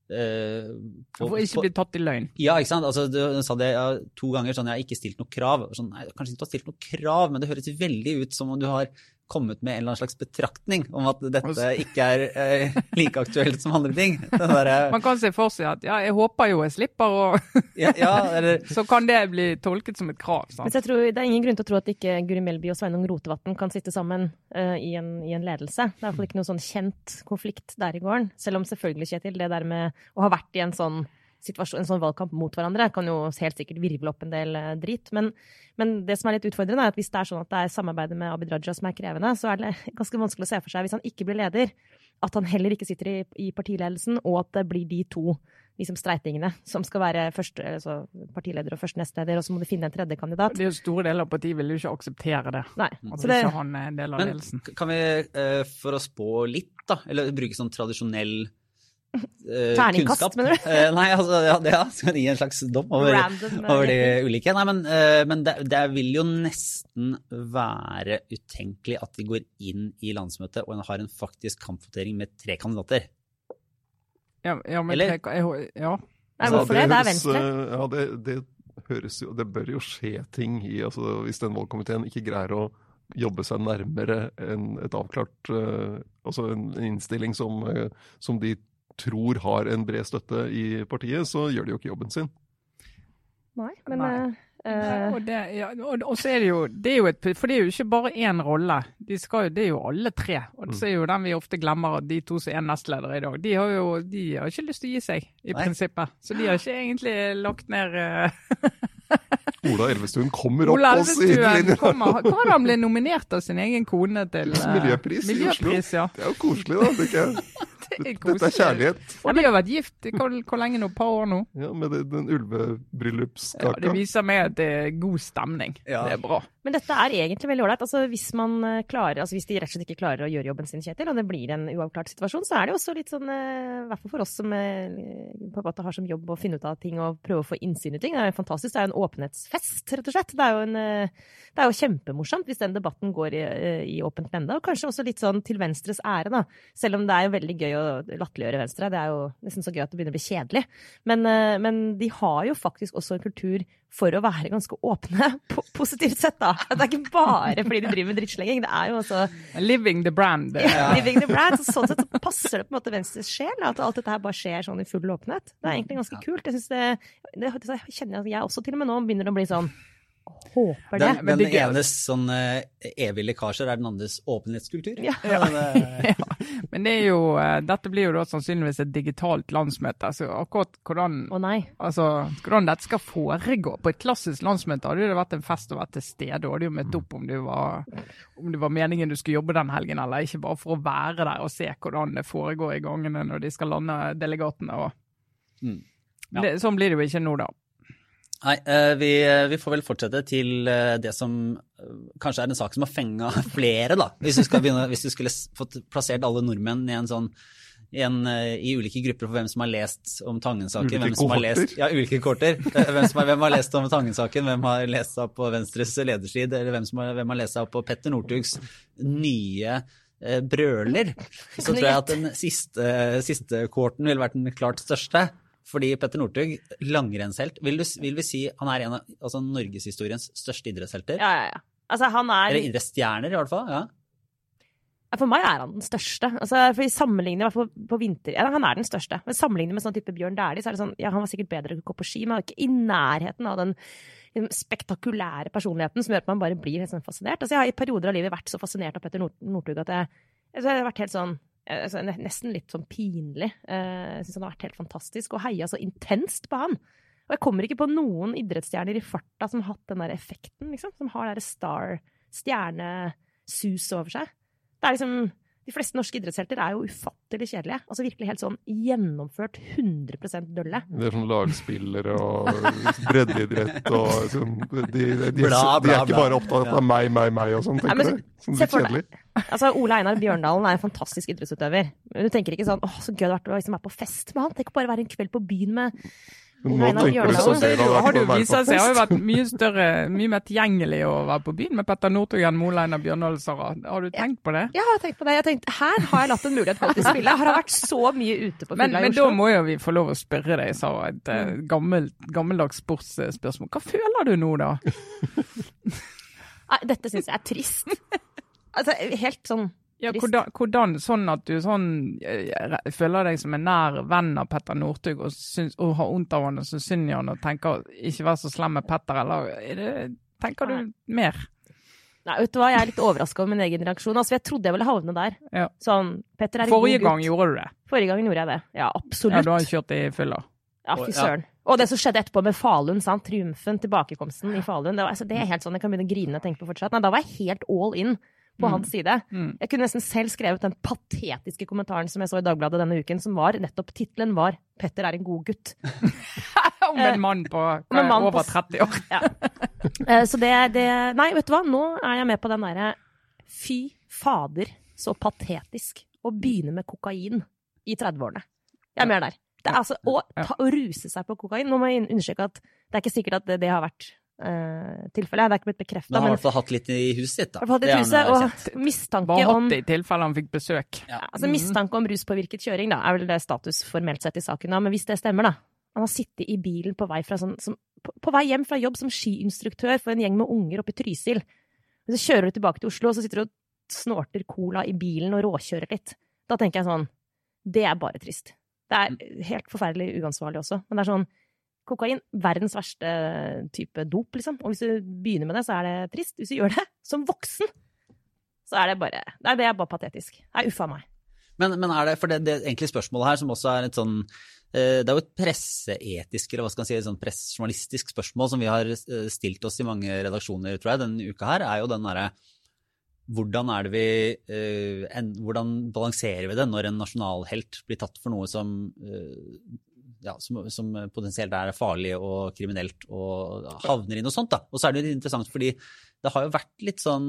Uh, på, for ikke bli tatt i løgn. Ja, ikke sant. Altså, du sa det ja, to ganger sånn, jeg har ikke stilt noe krav. Sånn, nei, kanskje ikke du har stilt noe krav, men det høres veldig ut som om du har kommet med en eller annen slags betraktning om at dette ikke er eh, like aktuelt som andre ting. Der, Man kan se for seg at ja, jeg håper jo jeg slipper, og ja, ja, eller... så kan det bli tolket som et krav. Sant? Men jeg tror, Det er ingen grunn til å tro at ikke Guri Melby og Sveinung Rotevatn kan sitte sammen uh, i, en, i, en, ledelse. Det er iallfall ikke noe sånn kjent konflikt der i gården. Selv om selvfølgelig, Kjetil, det der med å ha vært i en sånn en sånn valgkamp mot hverandre kan jo helt sikkert virvle opp en del eh, drit. Men, men, det som er litt utfordrende, er at hvis det er sånn at det er samarbeidet med Abid Raja som er krevende, så er det ganske vanskelig å se for seg, hvis han ikke blir leder, at han heller ikke sitter i, i partiledelsen, og at det blir de to liksom streitingene som skal være først, altså partileder og første nestleder, og så må du finne en tredje kandidat. Det er jo Store deler av partiet vil jo ikke akseptere det. Nei. At så det, ikke han er en del av men, ledelsen. Kan vi, eh, for å spå litt, da, eller bruke sånn tradisjonell Uh, Terningkast, mener du? uh, nei, altså, ja, det, ja, skal gi en slags dom over, over de ulike. Nei, men, uh, men det, det, vil jo nesten være utenkelig at de går inn i landsmøtet og har en faktisk kampvotering med tre kandidater. Ja, ja men Eller? Tre, jeg, ja. Nei, hvorfor det? Det er Venstre. Ja, det, det, høres jo Det bør jo skje ting i altså, Hvis den valgkomiteen ikke greier å jobbe seg nærmere en, et avklart Altså en innstilling som, som de tror har en bred støtte i partiet, så gjør de jo ikke jobben sin. Nei, men Nei. Uh, og, det, ja, og, og, så er det jo, det er jo et, For det er jo ikke bare én rolle. De skal, det er jo alle tre. Og så er jo den vi ofte glemmer, de to som er nestledere i dag. De har jo de har ikke lyst til å gi seg, i Nei. prinsippet. Så de har ikke egentlig lagt ned uh, Ola Elvestuen kommer opp på sidelinja. Hva han ble nominert av sin egen kone til uh, Miljøpris, miljøpris i Oslo. Ja. Det er jo koselig, da. er Dette er kjærlighet. Og de har vært gift hvor, hvor lenge nå? Et par år nå? Ja, med den, den Ja, det viser meg at det er god stemning. Ja. Det er bra. Men dette er egentlig veldig ålreit. Altså, hvis, eh, altså, hvis de rett og slett ikke klarer å gjøre jobben sin, Kjetil, og det blir en uavklart situasjon, så er det også litt sånn, eh, i hvert fall for oss som eh, på en måte har som jobb å finne ut av ting og prøve å få innsyn i ting. Det er jo fantastisk. Det er jo en åpenhetsfest, rett og slett. Det er jo, en, det er jo kjempemorsomt hvis den debatten går i, i åpent lende. Og kanskje også litt sånn til Venstres ære, da. Selv om det er jo veldig gøy å latterliggjøre Venstre. Det er jo nesten så gøy at det begynner å bli kjedelig. Men, men de har jo faktisk også en kultur for å være ganske åpne, po positivt sett, da. Det er ikke bare fordi de driver med drittslenging. Det er jo også Living the brand. ja. living the brand. Så sånn sett så passer det på en måte Venstres sjel, at alt dette her bare skjer sånn i full åpenhet. Det er egentlig ganske kult. Jeg synes det, det, det kjenner jeg at jeg også til og med nå begynner å bli sånn Håper det. Den, men den det enes sånn eh, evige lekkasjer er den andres åpenhetskultur. Ja. Ja, Men det er jo, eh, dette blir jo da sannsynligvis et digitalt landsmøte. Så akkurat hvordan, oh, nei. altså, hvordan dette skal foregå på et klassisk landsmøte, hadde det vært en fest å være til stede. Og hadde jo møtt opp om det, var, om det var meningen du skulle jobbe den helgen eller ikke, bare for å være der og se hvordan det foregår i gangene når de skal lande delegatene. Og Mm. Ja. det, sånn blir det jo ikke nå, da. Nei, eh, vi, vi får vel fortsette til eh, det som eh, kanskje er en sak som har fenga flere, da. Hvis du, skal begynne, hvis du skulle fått plassert alle nordmenn i en sånn i, en, i ulike grupper for hvem som har lest om Tangen-saken. Ulike hvem som har lest, ja, ulike kohorter. Eh, Hvem, som har, hvem har lest om Tangen-saken, hvem har lest seg opp på Venstres lederside, eller hvem, som har, hvem har lest seg opp på Petter Northugs nye eh, brøler. Så tror jeg at den siste, siste kohorten ville vært den klart største. Fordi Petter Northug, langrennshelt, vil, du, vil vi si han er en av altså, norgeshistoriens største idrettshelter? Ja, ja, ja. Altså, han er Eller idrettsstjerner, i hvert fall. ja. For meg er han den største. Altså, for i sammenligning, i hvert på vinter ja, Han er den største. Men sammenlignet med sånn type Bjørn Dæhlie, så er det sånn Ja, han var sikkert bedre til å gå på ski, men han er ikke i nærheten av den spektakulære personligheten som gjør at man bare blir helt sånn fascinert. Altså, jeg har i perioder av livet vært så fascinert av Petter Northug at jeg, altså, jeg har vært helt sånn altså, Nesten litt sånn pinlig. Eh, Jeg syns han har vært helt fantastisk, og heia så intenst på han. Og jeg kommer ikke på noen idrettsstjerner i farta som har hatt den der effekten, liksom. Som har det der star, stjernesus over seg. Det er liksom De fleste norske idrettshelter er jo ufattelig kjedelige. Altså virkelig helt sånn gjennomført 100% dølle. Det er sånn lagspillere og breddeidrett og sånn de, de, de, de, Bla, de er ikke bla. bare opptatt av meg, meg, meg og sånn, tenker du? Sånn litt kjedelig. Altså, Ole Einar Bjørndalen er en fantastisk idrettsutøver. Men du tenker ikke sånn åh, så gøy det hadde vært å liksom være på fest med han. Tenk å bare være en kveld på byen med nå tenker du det har det jo vist seg. Jeg har jo vært mye større, mye mer tilgjengelig å være på byen med Petter Northug enn Ole Einar Sara. Har du tenkt på det? Jeg har tenkt på det. Jeg har tenkt, Her har jeg latt en mulighet til å spille. Har jeg vært så mye ute på Men, fylla i men da må jo vi få lov å spørre deg, Sara, et eh, gammelt, gammeldags sportsspørsmål. Hva føler du nå, da? Dette syns jeg er trist. Altså, helt sånn Ja, hvordan, hvordan sånn at du sånn eh, føler deg som en nær venn av Petter Northug og, syns- og har vondt av han og syns synd i han og tenker ikke vær så slem med Petter, eller er det, tenker du mer? Nei, vet du hva, jeg er litt overraska over min egen reaksjon. Altså, jeg trodde jeg ville havne der. Ja. Sånn, Petter er en Forrige god gang gutt. gjorde du det. Forrige gang gjorde jeg det. Ja, Ja, du har kjørt i fylla. Ja, fy søren. ja. Og det som skjedde etterpå med Falun, sant? triumfen, tilbakekomsten i Falun, det, var, altså, det er helt sånn, jeg kan begynne å grine og tenke på fortsatt. Nei, da var jeg helt all in på Mm. hans side. Mm. Jeg kunne nesten selv skrevet den patetiske kommentaren som jeg så i Dagbladet denne uken, som var nettopp tittelen var 'Petter er en god gutt'. Om en mann på hva, en mann over 30 år. ja. Så det, det Nei, vet du hva, nå er jeg med på den derre Fy fader, så patetisk å begynne med kokain i 30-årene. Jeg er mer der. Det er altså å, ta, å ruse seg på kokain. Nå må jeg understreke at det er ikke sikkert at det, det har vært uh, tilfellet. Det er ikke blitt bekrefta. Men han har i hvert fall hatt litt i huset sitt, da. Hatt er huset, eh, og mistanke Bare om hatt det i tilfelle han fikk besøk. Ja. Altså Mistanke om ruspåvirket kjøring da, er vel det status formelt sett i saken. da, Men hvis det stemmer, da. Han har sittet i bilen på vei, fra sånn, som, på, på vei hjem fra jobb som skiinstruktør for en gjeng med unger oppe i Trysil. Og så kjører du tilbake til Oslo, og så sitter du og snorter cola i bilen og råkjører litt. Da tenker jeg sånn Det er bare trist. Det er helt forferdelig uansvarlig også. Men det er sånn Kokain, verdens verste type dop, liksom. Og hvis du begynner med det, så er det trist. Hvis du gjør det som voksen, så er det bare Nei, det er bare patetisk. Det er uffa meg. Men, men er det, for det, det egentlig spørsmålet her, som også er et sånn eh, Det er jo et presseetisk, eller hva skal man si, et sånn pressjournalistisk spørsmål som vi har eh, stilt oss i mange redaksjoner, tror jeg, denne uka her, er jo den derre hvordan eh, Hvordan balanserer vi det når en nasjonalhelt blir tatt for noe som, eh, ja, som, som potensielt er farlig og kriminelt og havner i noe sånt? da. Og så er det jo interessant fordi det har jo vært litt sånn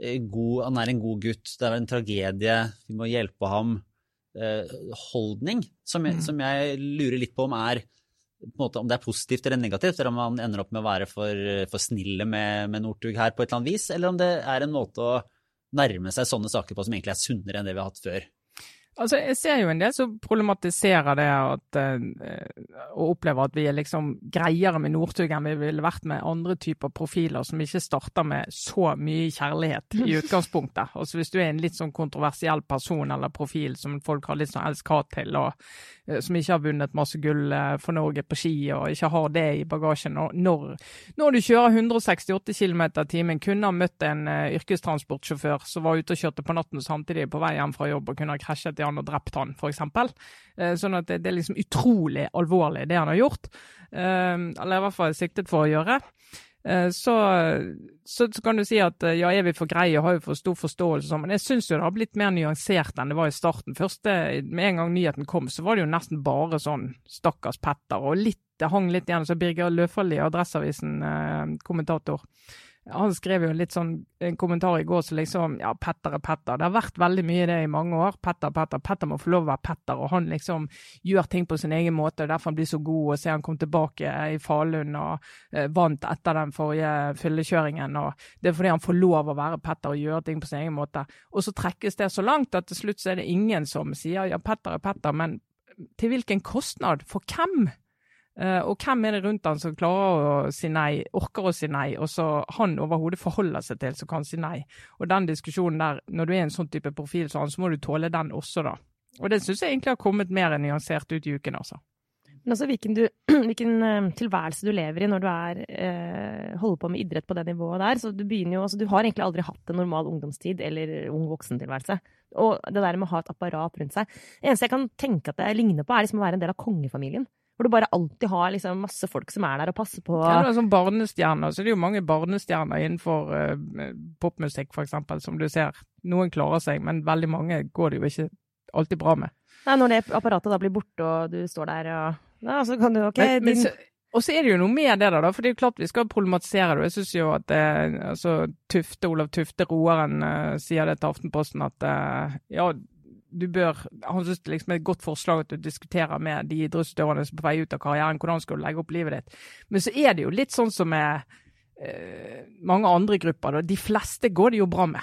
eh, god, Han er en god gutt, det er en tragedie, vi må hjelpe ham. eh, holdning som jeg, Mm. som jeg lurer litt på om er måte, om det er positivt eller negativt, eller om man ender opp med å være for, for snille med, med Northug her på et eller annet vis, eller om det er en måte å nærme seg sånne saker på som egentlig er sunnere enn det vi har hatt før. Altså, Jeg ser jo en del som problematiserer det at, eh, og opplever at vi er liksom greiere med Northug enn vi ville vært med andre typer profiler som ikke starter med så mye kjærlighet i utgangspunktet. Altså Hvis du er en litt sånn kontroversiell person eller profil som folk har litt sånn elsk-hat til, og som ikke har vunnet masse gull eh, for Norge på ski og ikke har det i bagasjen når, når du kjører 168 km i timen, kunne ha møtt en eh, yrkestransportsjåfør som var ute og kjørte på natten samtidig på vei hjem fra jobb og kunne ha krasjet i han og drept han, f.eks. Uh, sånn at det, det er liksom utrolig alvorlig, det han har gjort. Eh, eller i hvert fall siktet for å gjøre. Eh, så, så, kan du si at eh, ja, er vi for greie har vi for stor forståelse, og sånn, men jeg syns jo det har blitt mer nyansert enn det var i starten. Første, Med en gang nyheten kom, så var det jo nesten bare sånn 'stakkars Petter', og litt, det hang litt igjen. Så Birger Løfaldli, Adresseavisen-kommentator, eh, han skrev jo litt sånn en kommentar i går som liksom Ja, Petter er Petter. Det har vært veldig mye det i mange år. Petter, Petter. Petter må få lov å være Petter, og han liksom gjør ting på sin egen måte. Derfor han blir så god. Og se han kom tilbake i Falun og eh, vant etter den forrige fyllekjøringen. og Det er fordi han får lov å være Petter og gjøre ting på sin egen måte. Og så trekkes det så langt at til slutt så er det ingen som sier ja, Petter er Petter, men til hvilken kostnad? For hvem? Eh, og hvem er det rundt han som klarer å si nei, orker å si nei, og så han overhodet forholder seg til som kan si nei. Og den diskusjonen der, når du er en sånn type profil som han, så må du tåle den også, da. Og det syns jeg egentlig har kommet mer nyansert ut i uken, altså. Men altså hvilken, du, hvilken eh, tilværelse du lever i når du er, eh, holder på med idrett på det nivået der. Så du begynner jo, altså du har egentlig aldri hatt en normal ungdomstid eller ung voksentilværelse. Og det der med å ha et apparat rundt seg. Det eneste jeg kan tenke at det ligner på, er liksom å være en del av kongefamilien. Hvor du bare alltid har liksom masse folk som er der og passer på. Ja, det er sånn barnestjerner, så det er jo mange barnestjerner innenfor uh, popmusikk, f.eks., som du ser. Noen klarer seg, men veldig mange går det jo ikke alltid bra med. Nei, når det apparatet da blir borte, og du står der og ja, så kan du ok, Men, men din, og så er det jo noe med det der, da. For det er jo klart vi skal problematisere det. Jeg syns jo at eh, altså, Tufte, Olav Tufte, roeren, eh, sier det til Aftenposten at eh, ja, du bør Han syns det liksom er et godt forslag at du diskuterer med de idrettsutøverne som er på vei ut av karrieren, hvordan skal du legge opp livet ditt. Men så er det jo litt sånn som med eh, mange andre grupper. Da. De fleste går det jo bra med.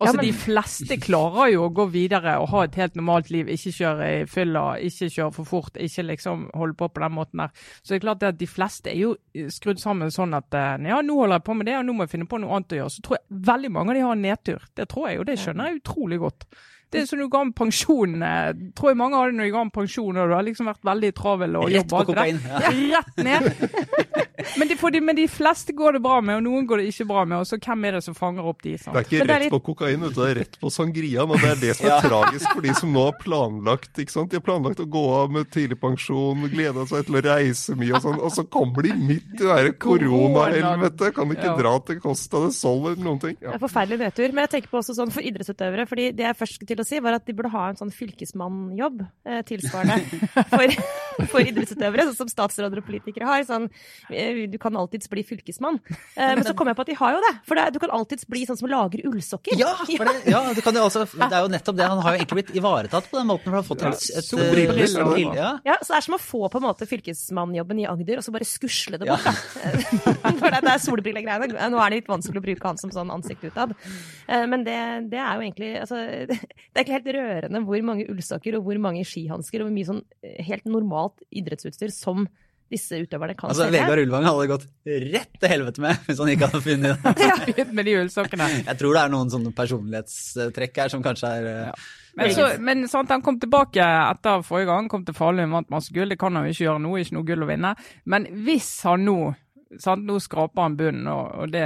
Altså, men- De fleste klarer jo å gå videre og ha et helt normalt liv. Ikke kjøre i fylla, ikke kjøre for fort, ikke liksom holde på på den måten der. Så det er klart at de fleste er jo skrudd sammen sånn at eh, ja, nå holder jeg på med det, og nå må jeg finne på noe annet å gjøre. Så tror jeg veldig mange av de har en nedtur. Det tror jeg, jo, det skjønner jeg utrolig godt. Det er som du ga med pensjon. eh, tror jeg mange har det når de ga med pensjon, og du har liksom vært veldig travel og Rett jobb på det kokain. Ja. Rett ned. Men de, for de, men de fleste går det bra med, og noen går det ikke bra med. Og så hvem er det som fanger opp de? sant? Det er ikke rett er rett litt- på kokain, det er rett på sangriaen. Og det er det som er Ja. tragisk for de som nå har planlagt ikke sant? De har planlagt å gå av med tidligpensjon, gleda seg til å reise mye og sånn, og så kommer de midt i det der koronahelvete. Kan ikke Ja. dra til Costa del Sol eller noen ting. Det Ja. er forferdelig nedtur. Men jeg tenker på også sånn for idrettsutøvere. fordi det er først skulle til å si, var at de burde ha en sånn fylkesmannjobb eh, tilsvarende for, for idrettsutøvere, sånn som statsråder og politikere har. Sånn, eh, du kan alltids bli fylkesmann. Eh, men så kom jeg på at de har jo det. For det, du kan alltids bli sånn som lager ullsokker. Ja, for det, ja det, kan jo også, det er jo nettopp det. Han har jo egentlig blitt ivaretatt på den måten. For han har fått et, et, et, eller et ja. Ja, så det er som å få på en måte fylkesmannjobben i Agder, og så bare skusle det bort, da. For det, det er solbrillegreiene. Nå er det litt vanskelig å bruke han som sånn ansikt utad. Eh, Men det, det er jo egentlig altså, Det er ikke helt rørende hvor mange ullsokker og hvor mange skihansker og hvor mye sånn eh, helt normalt idrettsutstyr som disse utøverne kan Altså, selge. Vegard Ulvang hadde gått rett til helvete med hvis han ikke hadde funnet det. med de ullsokkene. Jeg tror det er noen sånne personlighetstrekk her som kanskje er ja. Men, så, men sant, han kom tilbake etter forrige gang, kom til Falun, vant masse gull. Det kan han jo ikke gjøre nå, ikke noe gull å vinne. Men hvis han nå sant, Nå skraper han bunnen, og, og det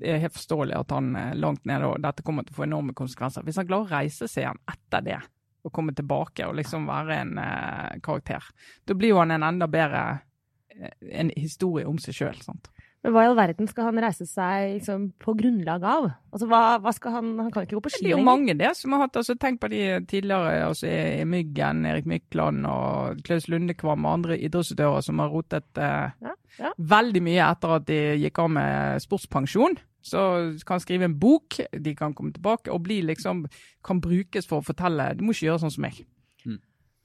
er helt forståelig at han er langt nede, og dette kommer til å få enorme konsekvenser. Hvis han klarer å reise seg igjen etter det, og komme tilbake og liksom være en eh, karakter, da blir jo han en enda bedre eh, en historie om seg sjøl. Men hva i all verden skal han reise seg liksom, på grunnlag av? Altså, hva, hva skal han Han kan ikke gå på Det er jo mange det som har hatt altså Tenk på de tidligere, altså Myggen, Erik Mykland og Klaus Lundekvam og andre idrettsutøvere som har rotet eh, Ja, ja. veldig mye etter at de gikk av med sportspensjon. Så kan skrive en bok, de kan komme tilbake og bli liksom kan brukes for å fortelle Du må ikke gjøre sånn som meg.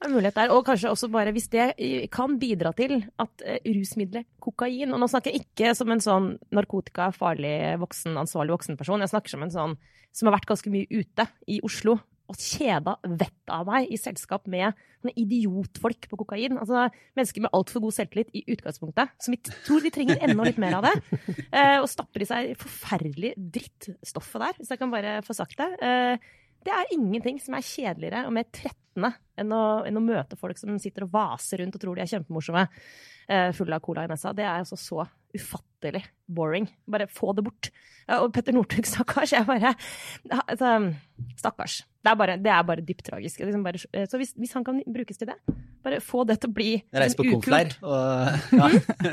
En mulighet der. Og kanskje også bare hvis det kan bidra til at eh, rusmiddelet kokain Og nå snakker jeg ikke som en sånn narkotika, farlig, voksen, ansvarlig voksenperson. Jeg snakker som en sånn som har vært ganske mye ute i Oslo og kjeda vettet av meg i selskap med idiotfolk på kokain. Altså mennesker med altfor god selvtillit i utgangspunktet, som vi tror de trenger enda litt mer av det. Eh, og stapper i seg forferdelig drittstoffet der, hvis jeg kan bare få sagt det. Eh, det er ingenting som er kjedeligere og mer trettende enn å, enn å møte folk som sitter og vaser rundt og tror de er kjempemorsomme, eh, fulle av cola i nesa. Det er altså så ufattelig boring. Bare få det bort. Og Petter Northug, stakkars. Jeg bare altså, Stakkars. Det er bare, det er bare dypt tragisk. Liksom bare, eh, så hvis, hvis han kan brukes til det, bare få det til å bli Reise på en konfleir og ja,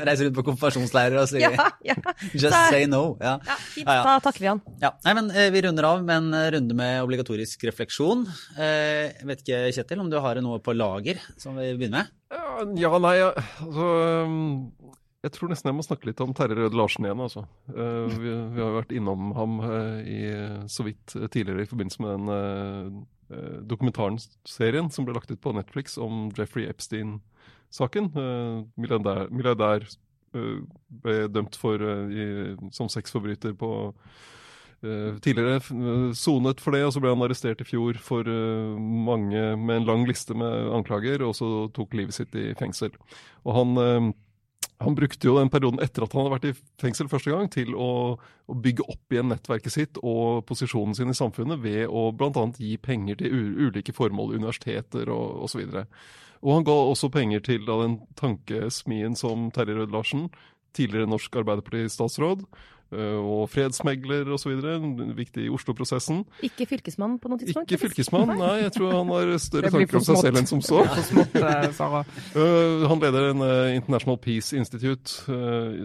reise rundt på konfirmasjonsleirer og si Ja, ja. just Så- say no. Ja. ja, fint. Ja, ja. Da takker vi han. Ja, nei, men eh, Vi runder av med en eh, runde med obligatorisk refleksjon. Eh, Jeg vet ikke, Kjetil, om du har noe på lager som vi begynner med? Ja, Ja, nei, ja, altså Jeg tror nesten jeg må snakke litt om Terje Røde Larsen igjen, altså. Uh, vi, vi har jo vært innom ham uh, i, så vidt eh, tidligere i forbindelse med den uh, dokumentaren-serien som ble lagt ut på Netflix om Jeffrey Epstein-saken. Milliardær milliardær ble dømt for i, som sexforbryter på tidligere sonet for det, og så ble han arrestert i fjor for mange med en lang liste med anklager, og så tok livet sitt i fengsel. Og han, han brukte jo den perioden etter at han hadde vært i fengsel første gang, til å, å bygge opp igjen nettverket sitt og posisjonen sin i samfunnet ved å bl.a. gi penger til ulike formål, universiteter og osv. Og han ga også penger til da, den tankesmien som Terje Rød Larsen, tidligere norsk Arbeiderparti-statsråd, og fredsmegler osv., viktig i Oslo-prosessen. Ikke fylkesmann på noe tidspunkt? Ikke fylkesmann, nei, jeg tror han har større tanker om seg selv enn som så. For smått, eh, Sara. Øh, han leder en International Peace Institute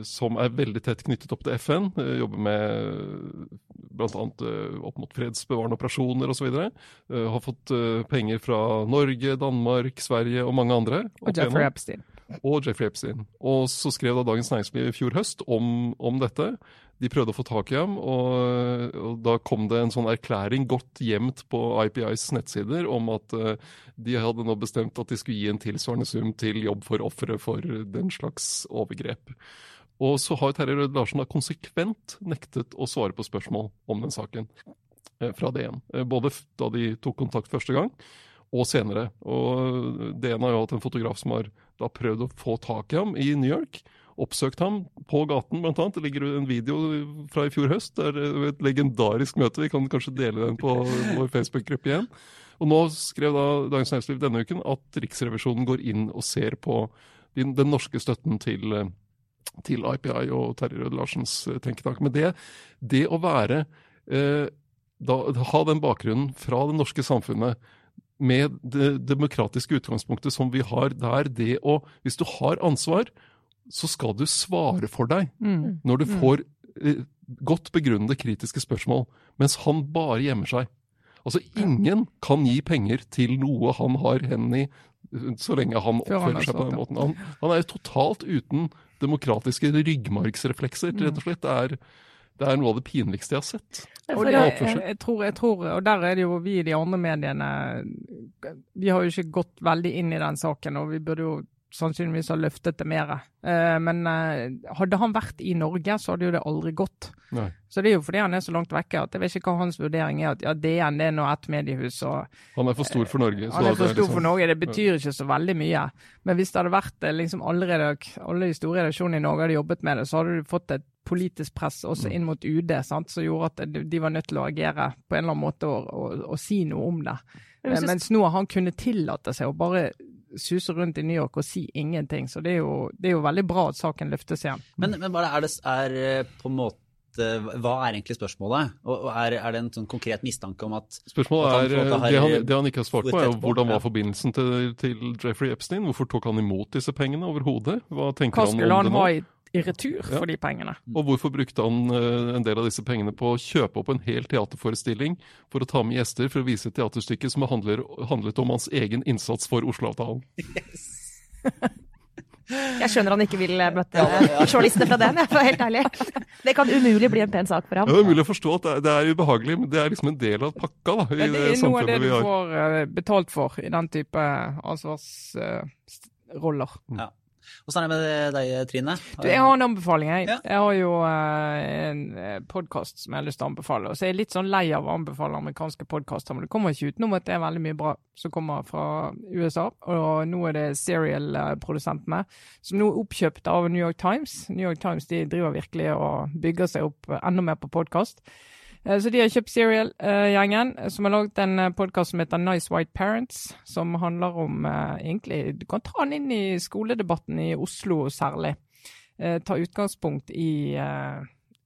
som er veldig tett knyttet opp til FN. jobber med bl.a. Opp mot fredsbevarende operasjoner osv. Har fått penger fra Norge, Danmark, Sverige og mange andre. Og Jeffrey. Epstein. Og Jeffrey Epstein. Og så skrev da Dagens Næringsliv i fjor høst om, om dette. De prøvde å få tak i ham, og, og da kom det en sånn erklæring godt gjemt på IPIs nettsider om at uh, de hadde nå bestemt at de skulle gi en tilsvarende sum til jobb for ofre for den slags overgrep. Og så har Terje Rød Larsen da konsekvent nektet å svare på spørsmål om den saken uh, fra DN. Uh, Både da de tok kontakt første gang, og senere. Og DN har jo hatt en fotograf som har da prøvd å få tak i ham i New York. Oppsøkt ham på gaten, blant annet. Det ligger en video fra i fjor høst. Det er et legendarisk møte. Vi kan kanskje dele den på vår Facebook-gruppe igjen. Og nå skrev da Dagens Næringsliv denne uken at Riksrevisjonen går inn og ser på den, den norske støtten til, eh, til IPI og Terje Rød Larsens eh, tenketank. Men det, det å være eh, da, Ha den bakgrunnen fra det norske samfunnet med det demokratiske utgangspunktet som vi har der, det å Hvis du har ansvar, så skal du svare for deg Mm. når du får eh, godt begrunnede kritiske spørsmål, mens han bare gjemmer seg. Altså, ingen kan gi penger til noe han har hendene i, eh, så lenge han Før han oppfører er seg på den måten. Han, han er jo totalt uten demokratiske ryggmargsreflekser, rett og slett. Det er, det er noe av det pinligste jeg har sett. Det, jeg, jeg, tror, jeg tror, og der er det jo vi i de andre mediene Vi har jo ikke gått veldig inn i den saken, og vi burde jo sannsynligvis ha løftet det mer. Eh, men eh, hadde han vært i Norge, så hadde jo det aldri gått. Nei. Så det er jo fordi han er så langt vekke at jeg vet ikke hva hans vurdering er. At ja, DN det er nå ett mediehus, og Han er for stor for Norge. så han er for stor liksom- for Norge. Det betyr ikke så veldig mye. Men hvis det hadde vært eh, liksom allerede, alle de store redaksjonene i Norge hadde jobbet med det, så hadde du fått et politisk press også inn mot UD sant? som gjorde at de- de var nødt til å agere på en eller annen måte og, og, og si noe om det. Eh, Mens nå har han kunnet tillate seg å bare suse rundt i New York og si ingenting. Så det er jo, det er jo veldig bra at saken løftes igjen. Men, men bare er det er eh, på en måte Hva er egentlig spørsmålet? Og er, er det en sånn konkret mistanke om at Spørsmålet At er, at han har- det, han, det han ikke har svart på, er jo hvordan var forbindelsen til, til Jeffrey Epstein? Hvorfor tok han imot disse pengene overhodet? Hva tenker Hva han om han det nå? ha i, i retur Ja. for de pengene. Og hvorfor brukte han eh, en del av disse pengene på å kjøpe opp en hel teaterforestilling for å ta med gjester for å vise et teaterstykke som handler, handlet om hans egen innsats for Oslo-avtalen? Jeg skjønner han ikke vil eh, møte Ja, ja, ja. fra den, jeg, for helt ærlig. Det kan umulig bli en pen sak for Ja, ham. det er umulig å forstå at det er, det er ubehagelig, men det er liksom en del av pakka da, i det, det det er noe av det du får eh, betalt for i den type ansvarsroller. Åssen er det med deg, Trine? Du, jeg har en anbefaling. Jeg, Ja. jeg har jo eh, en podkast som jeg har lyst til å anbefale. Og så er jeg litt sånn lei av å anbefale amerikanske podkaster, men det kommer ikke utenom at det er veldig mye bra som kommer fra USA. Og nå er det Serial-produsentene som nå er oppkjøpt av New York Times. New York Times de driver virkelig og bygger seg opp enda mer på podkast. Eh, Så de har kjøpt Serial-gjengen, som har laget en podkast som heter Nice White Parents, som handler om eh, egentlig Du kan ta den inn i skoledebatten i Oslo særlig. Eh, Ta utgangspunkt i eh,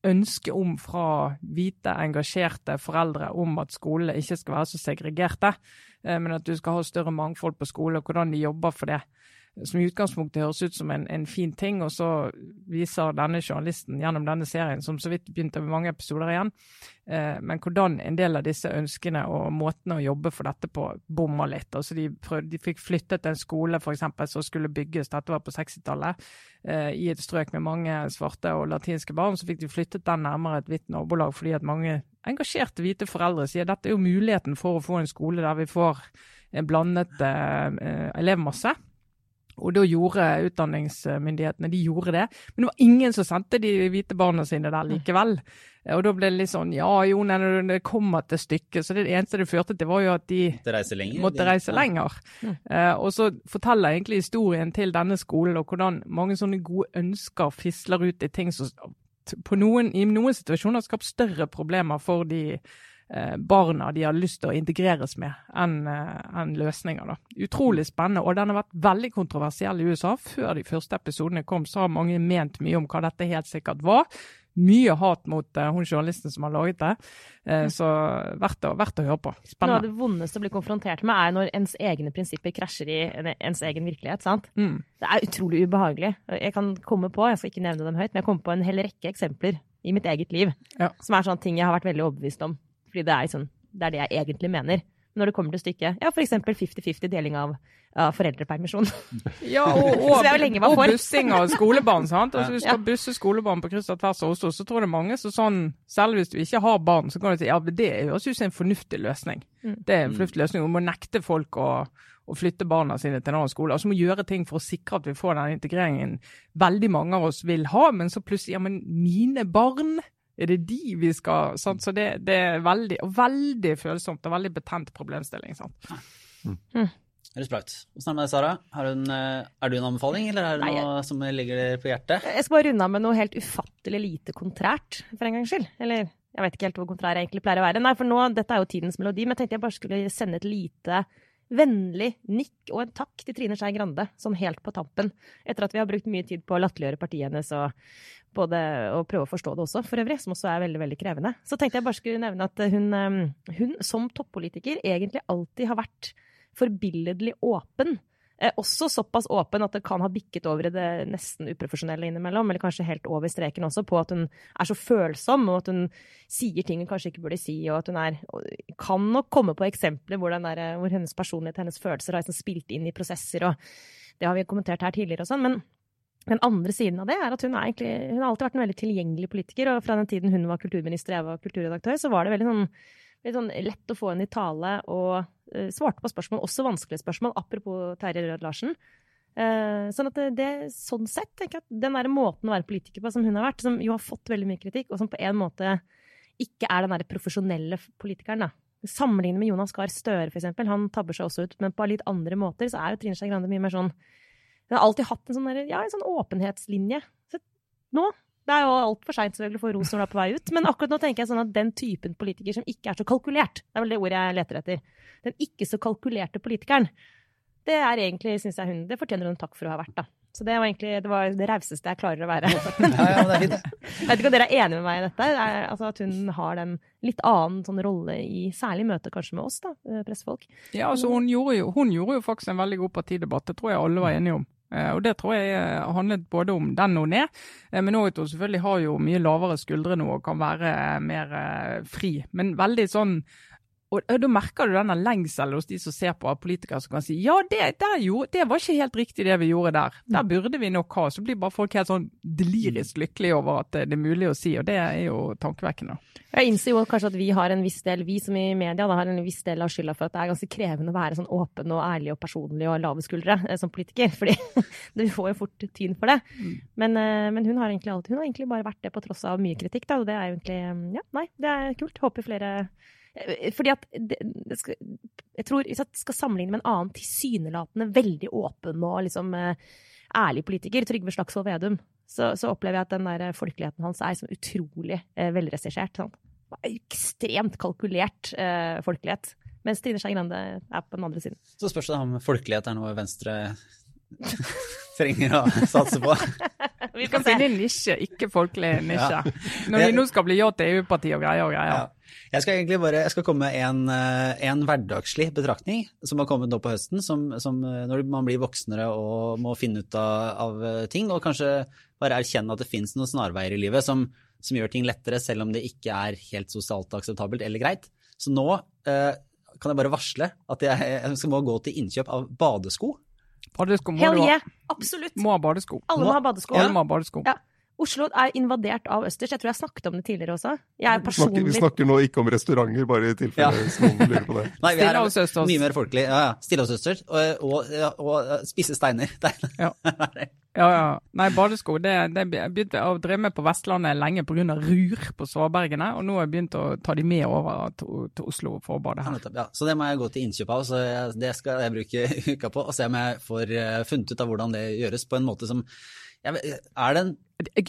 ønsket om fra hvite, engasjerte foreldre om at skolene ikke skal være så segregerte, eh, men at du skal ha større mangfold på skole, og hvordan de jobber for det som i utgangspunktet høres ut som en, en fin ting, og så viser denne journalisten gjennom denne serien, som så vidt begynte med mange episoder igjen, eh, men hvordan en del av disse ønskene og måtene å jobbe for dette på bommer litt. Altså de, prøvde, de fikk flyttet en skole eksempel, som skulle bygges, dette var på 60-tallet, eh, i et strøk med mange svarte og latinske barn, så fikk de flyttet den nærmere et hvitt nabolag fordi at mange engasjerte hvite foreldre sier dette er jo muligheten for å få en skole der vi får en blandet eh, eh, elevmasse. Og da gjorde utdanningsmyndighetene de gjorde det. Men det var ingen som sendte de hvite barna sine der likevel. Og da ble det litt sånn ja jo, nei, når det kommer til stykket. Så det eneste det førte til, var jo at de Måtte reise lenger? måtte de- reise ja. lenger. Eh, og så forteller egentlig historien til denne skolen og hvordan mange sånne gode ønsker fisler ut i ting som på noen, i noen situasjoner har skapt større problemer for de barna de har lyst til å integreres med, enn en løsninger. da. Utrolig spennende, og den har vært veldig kontroversiell i USA. Før de første episodene kom, så har mange ment mye om hva dette helt sikkert var. Mye hat mot uh, hun journalisten som har laget det, Uh, så verdt å, verdt å høre på. Noe av det vondeste å bli konfrontert med, er når ens egne prinsipper krasjer i ens egen virkelighet. sant? Mm. Det er utrolig ubehagelig. Jeg kan komme på, jeg skal ikke nevne dem høyt, men jeg kommer på en hel rekke eksempler i mitt eget liv Ja. som er sånne ting jeg har vært veldig overbevist om. Fordi det er, sånn, det er det jeg egentlig mener. Når det kommer til stykket, ja, eksempel 50-50 deling av, av foreldrepermisjon. Ja, og, og, og bussing av skolebarn. sant? Altså, Hvis du skal busse skolebarn på kryss og tvers av Oslo, så tror det mange som sånn, selv hvis du ikke har barn, så kan du si ja, det høres ut som en fornuftig løsning. Mm. Det er en fornuftig løsning. Du må nekte folk å, å flytte barna sine til en annen skole. Altså må gjøre ting for å sikre at vi får den integreringen veldig mange av oss vil ha, men så plutselig ja, men mine barn er det de vi skal sant? Så det, det er veldig, og veldig følsomt og veldig betent problemstilling. sant? Høres bra ut. Åssen er det med deg, Sara? En, eh, er du en anbefaling, eller er det Nei, jeg- noe som ligger deg på hjertet? Jeg skal bare runde av med noe helt ufattelig lite kontrært, for en gangs skyld. Eller jeg vet ikke helt hvor kontrær jeg egentlig pleier å være. Nei, for nå, dette er jo tidens melodi, men jeg tenkte jeg bare skulle sende et lite vennlig nikk og en takk til Trine Skei Grande, sånn helt på tampen. Etter at vi har brukt mye tid på å latterliggjøre partiet hennes og både å prøve å forstå det også, for øvrig, som også er veldig, veldig krevende. Så tenkte jeg bare skulle nevne at hun, eh, hun som toppolitiker egentlig alltid har vært forbilledlig åpen. Eh, også såpass åpen at det kan ha bikket over i det nesten uprofesjonelle innimellom, eller kanskje helt over streken også, på at hun er så følsom, og at hun sier ting hun kanskje ikke burde si, og at hun er Kan nok komme på eksempler hvor, der, eh, hvor hennes personlighet, hennes følelser har liksom spilt inn i prosesser, og det har vi kommentert her tidligere og sånn, men den andre siden av det er at hun, er egentlig, hun har alltid vært en veldig tilgjengelig politiker, og fra den tiden hun var kulturminister og jeg var kulturredaktør, så var det veldig sånn, veldig sånn lett å få henne i tale og svarte på spørsmål, også vanskelige spørsmål, apropos Terje Rød Larsen. Eh, sånn at det sånn sett, tenker jeg at den der måten å være politiker på som hun har vært, som jo har fått veldig mye kritikk, og som på en måte ikke er den der profesjonelle politikeren, da. Sammenlignet med Jonas Gahr Støre, for eksempel. Han tabber seg også ut, men på litt andre måter så er jo Trine Skei Grande mye mer sånn Hun har alltid hatt en sånn, der, ja, en sånn åpenhetslinje. Så nå det er jo altfor seint selvfølgelig få ros når du er på vei ut, men akkurat nå tenker jeg sånn at den typen politiker som ikke er så kalkulert, det er vel det ordet jeg leter etter, den ikke så kalkulerte politikeren, det er egentlig, syns jeg hun Det fortjener hun takk for å ha vært, da. Så det var egentlig det, var det rauseste jeg klarer å være. Ja, ja, det er fint. Jeg vet ikke om dere er enige med meg i dette? Det er, altså at hun har den litt annen sånn rolle i særlig møte kanskje med oss, da, eh, pressefolk. Ja, altså hun gjorde, jo, hun gjorde jo faktisk en veldig god partidebatt, det tror jeg alle var enige om. Eh, og det tror jeg eh, handlet både om den og ned, eh, men òg at hun selvfølgelig har jo mye lavere skuldre nå og kan være mer fri. Men veldig sånn og og Da merker du denne lengselen hos de som ser på politikere som kan si ja, det, jo, det var ikke helt riktig det vi gjorde der. Der burde vi nok ha. Så blir bare folk helt sånn delirisk lykkelige over at det er mulig å si, og det er jo tankevekkende. Jeg innser jo kanskje at vi har en viss del, vi som i media da, har en viss del av skylda for at det er ganske krevende å være sånn åpen og ærlig og personlig og lave skuldre eh, som politiker. Fordi du får jo fort tyn for det. Men, eh, men hun har alltid, hun har egentlig bare vært det på tross av mye kritikk, da. Og det er jo egentlig Ja, nei, det er kult. Håper flere eh, fordi at det, Jeg tror hvis jeg skal sammenligne med en annen tilsynelatende veldig åpen og liksom eh, ærlig politiker, Trygve Slagsvold Vedum, så, så opplever jeg at den der folkeligheten hans er som utrolig eh, velregissert. Sånn. Ekstremt kalkulert eh, folkelighet. Mens Trine Skei Grande er på den andre siden. Så spørs det om folkelighet er noe Venstre trenger å satse på. Vi kan finne en nisje, ikke folkelig nisje. Når vi nå skal bli ja til EU-parti og greier og greier. Ja. Jeg skal egentlig bare jeg skal komme med en, eh, en hverdagslig betraktning som har kommet nå på høsten, som, som eh, når man blir voksnere og må finne ut av, av eh, ting, og kanskje bare erkjenne at det finnes noen snarveier i livet som, som gjør ting lettere, selv om det ikke er helt sosialt akseptabelt eller greit. Så nå eh, kan jeg bare varsle at jeg, jeg skal må gå til innkjøp av badesko. Badesko må Hell yeah! Absolutt. Må ha badesko. Alle må ha badesko. Alle må ha badesko. Ja. Oslo er invadert av østers. Jeg tror jeg har snakket om det tidligere også. Jeg er Vi snakker, vi snakker nå ikke om restauranter, bare i tilfelle Ja. noen lurer på det. Nei, vi Stille er oss, Østers. mye mer folkelig. Ja, ja. Stille oss, østers Og, og, ja, og spise steiner. Ja. Ja, ja. Nei, badesko det, det begynte å drive med på Vestlandet lenge pga. rur på svabergene, og nå har jeg begynt å ta de med over til, til Oslo for å bade her. ja. Så det må jeg gå til innkjøp av, så jeg, det skal jeg bruke uka på. Og se om jeg får eh, funnet ut av hvordan det gjøres på en måte som jeg, Er det en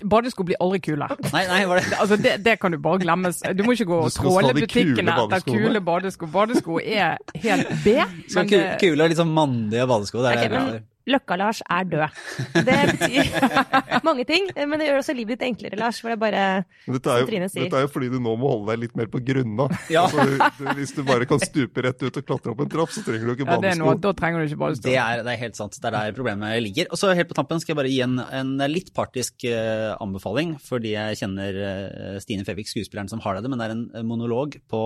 Badesko blir aldri kule. Nei, nei, var det Altså, det, det kan du bare glemme. Du må ikke gå og stråle tråle butikkene etter kule badesko. Badesko er helt B. Men ku, kule liksom litt sånn mandige badesko. Det er okay, det jeg men bruker. Løkka-Lars er død. Det betyr mange ting, men det gjør også livet ditt enklere, Lars. For det er bare Dette er, Som Trine jo, sier. dette er jo fordi du nå må holde deg litt mer på grunna. Ja. Altså, hvis du bare kan stupe rett ut og klatre opp en trapp, så trenger du ikke ja, det er noe, da trenger du ikke badesko. Det er, det er helt sant. Det er der problemet ligger. Og så helt på tampen skal jeg bare gi en, en litt partisk uh, anbefaling, fordi jeg kjenner uh, Stine Fevik, skuespilleren som har det, men det er en monolog på,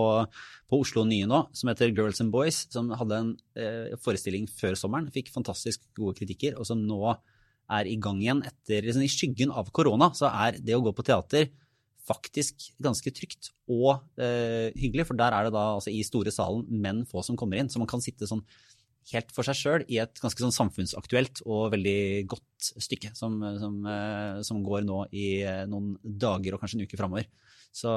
på Oslo Nye nå som heter Girls and Boys, som hadde en eh, forestilling før sommeren, fikk fantastisk gode kritikker, og som nå er i gang igjen etter liksom, I skyggen av korona så er det å gå på teater faktisk ganske trygt og eh, hyggelig, for der er det da altså i store salen menn få som kommer inn, så man kan sitte sånn helt for seg sjøl i et ganske sånn samfunnsaktuelt og veldig godt stykke som, som, eh, som går nå i eh, noen dager og kanskje en uke framover. Så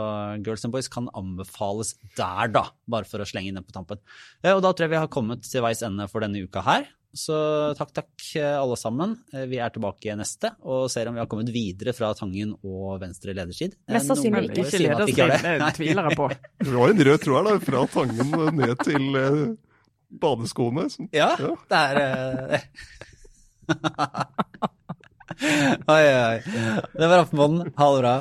Girls and Boys kan anbefales der, da, bare for å slenge inn den på tampen. Eh, Og da tror jeg vi har kommet til veis ende for denne uka her. Så takk, takk, eh, alle sammen. Eh, Vi er tilbake neste og ser om vi har kommet videre fra Tangen og venstre ledersid. Eh, Mest sannsynlig ikke. ikke det tviler jeg på. Det var en rød tråd da, fra Tangen ned til badeskoene. Ja, Ja. det er Oi, oi, oi. Det var Aftenpåden. Ha det bra.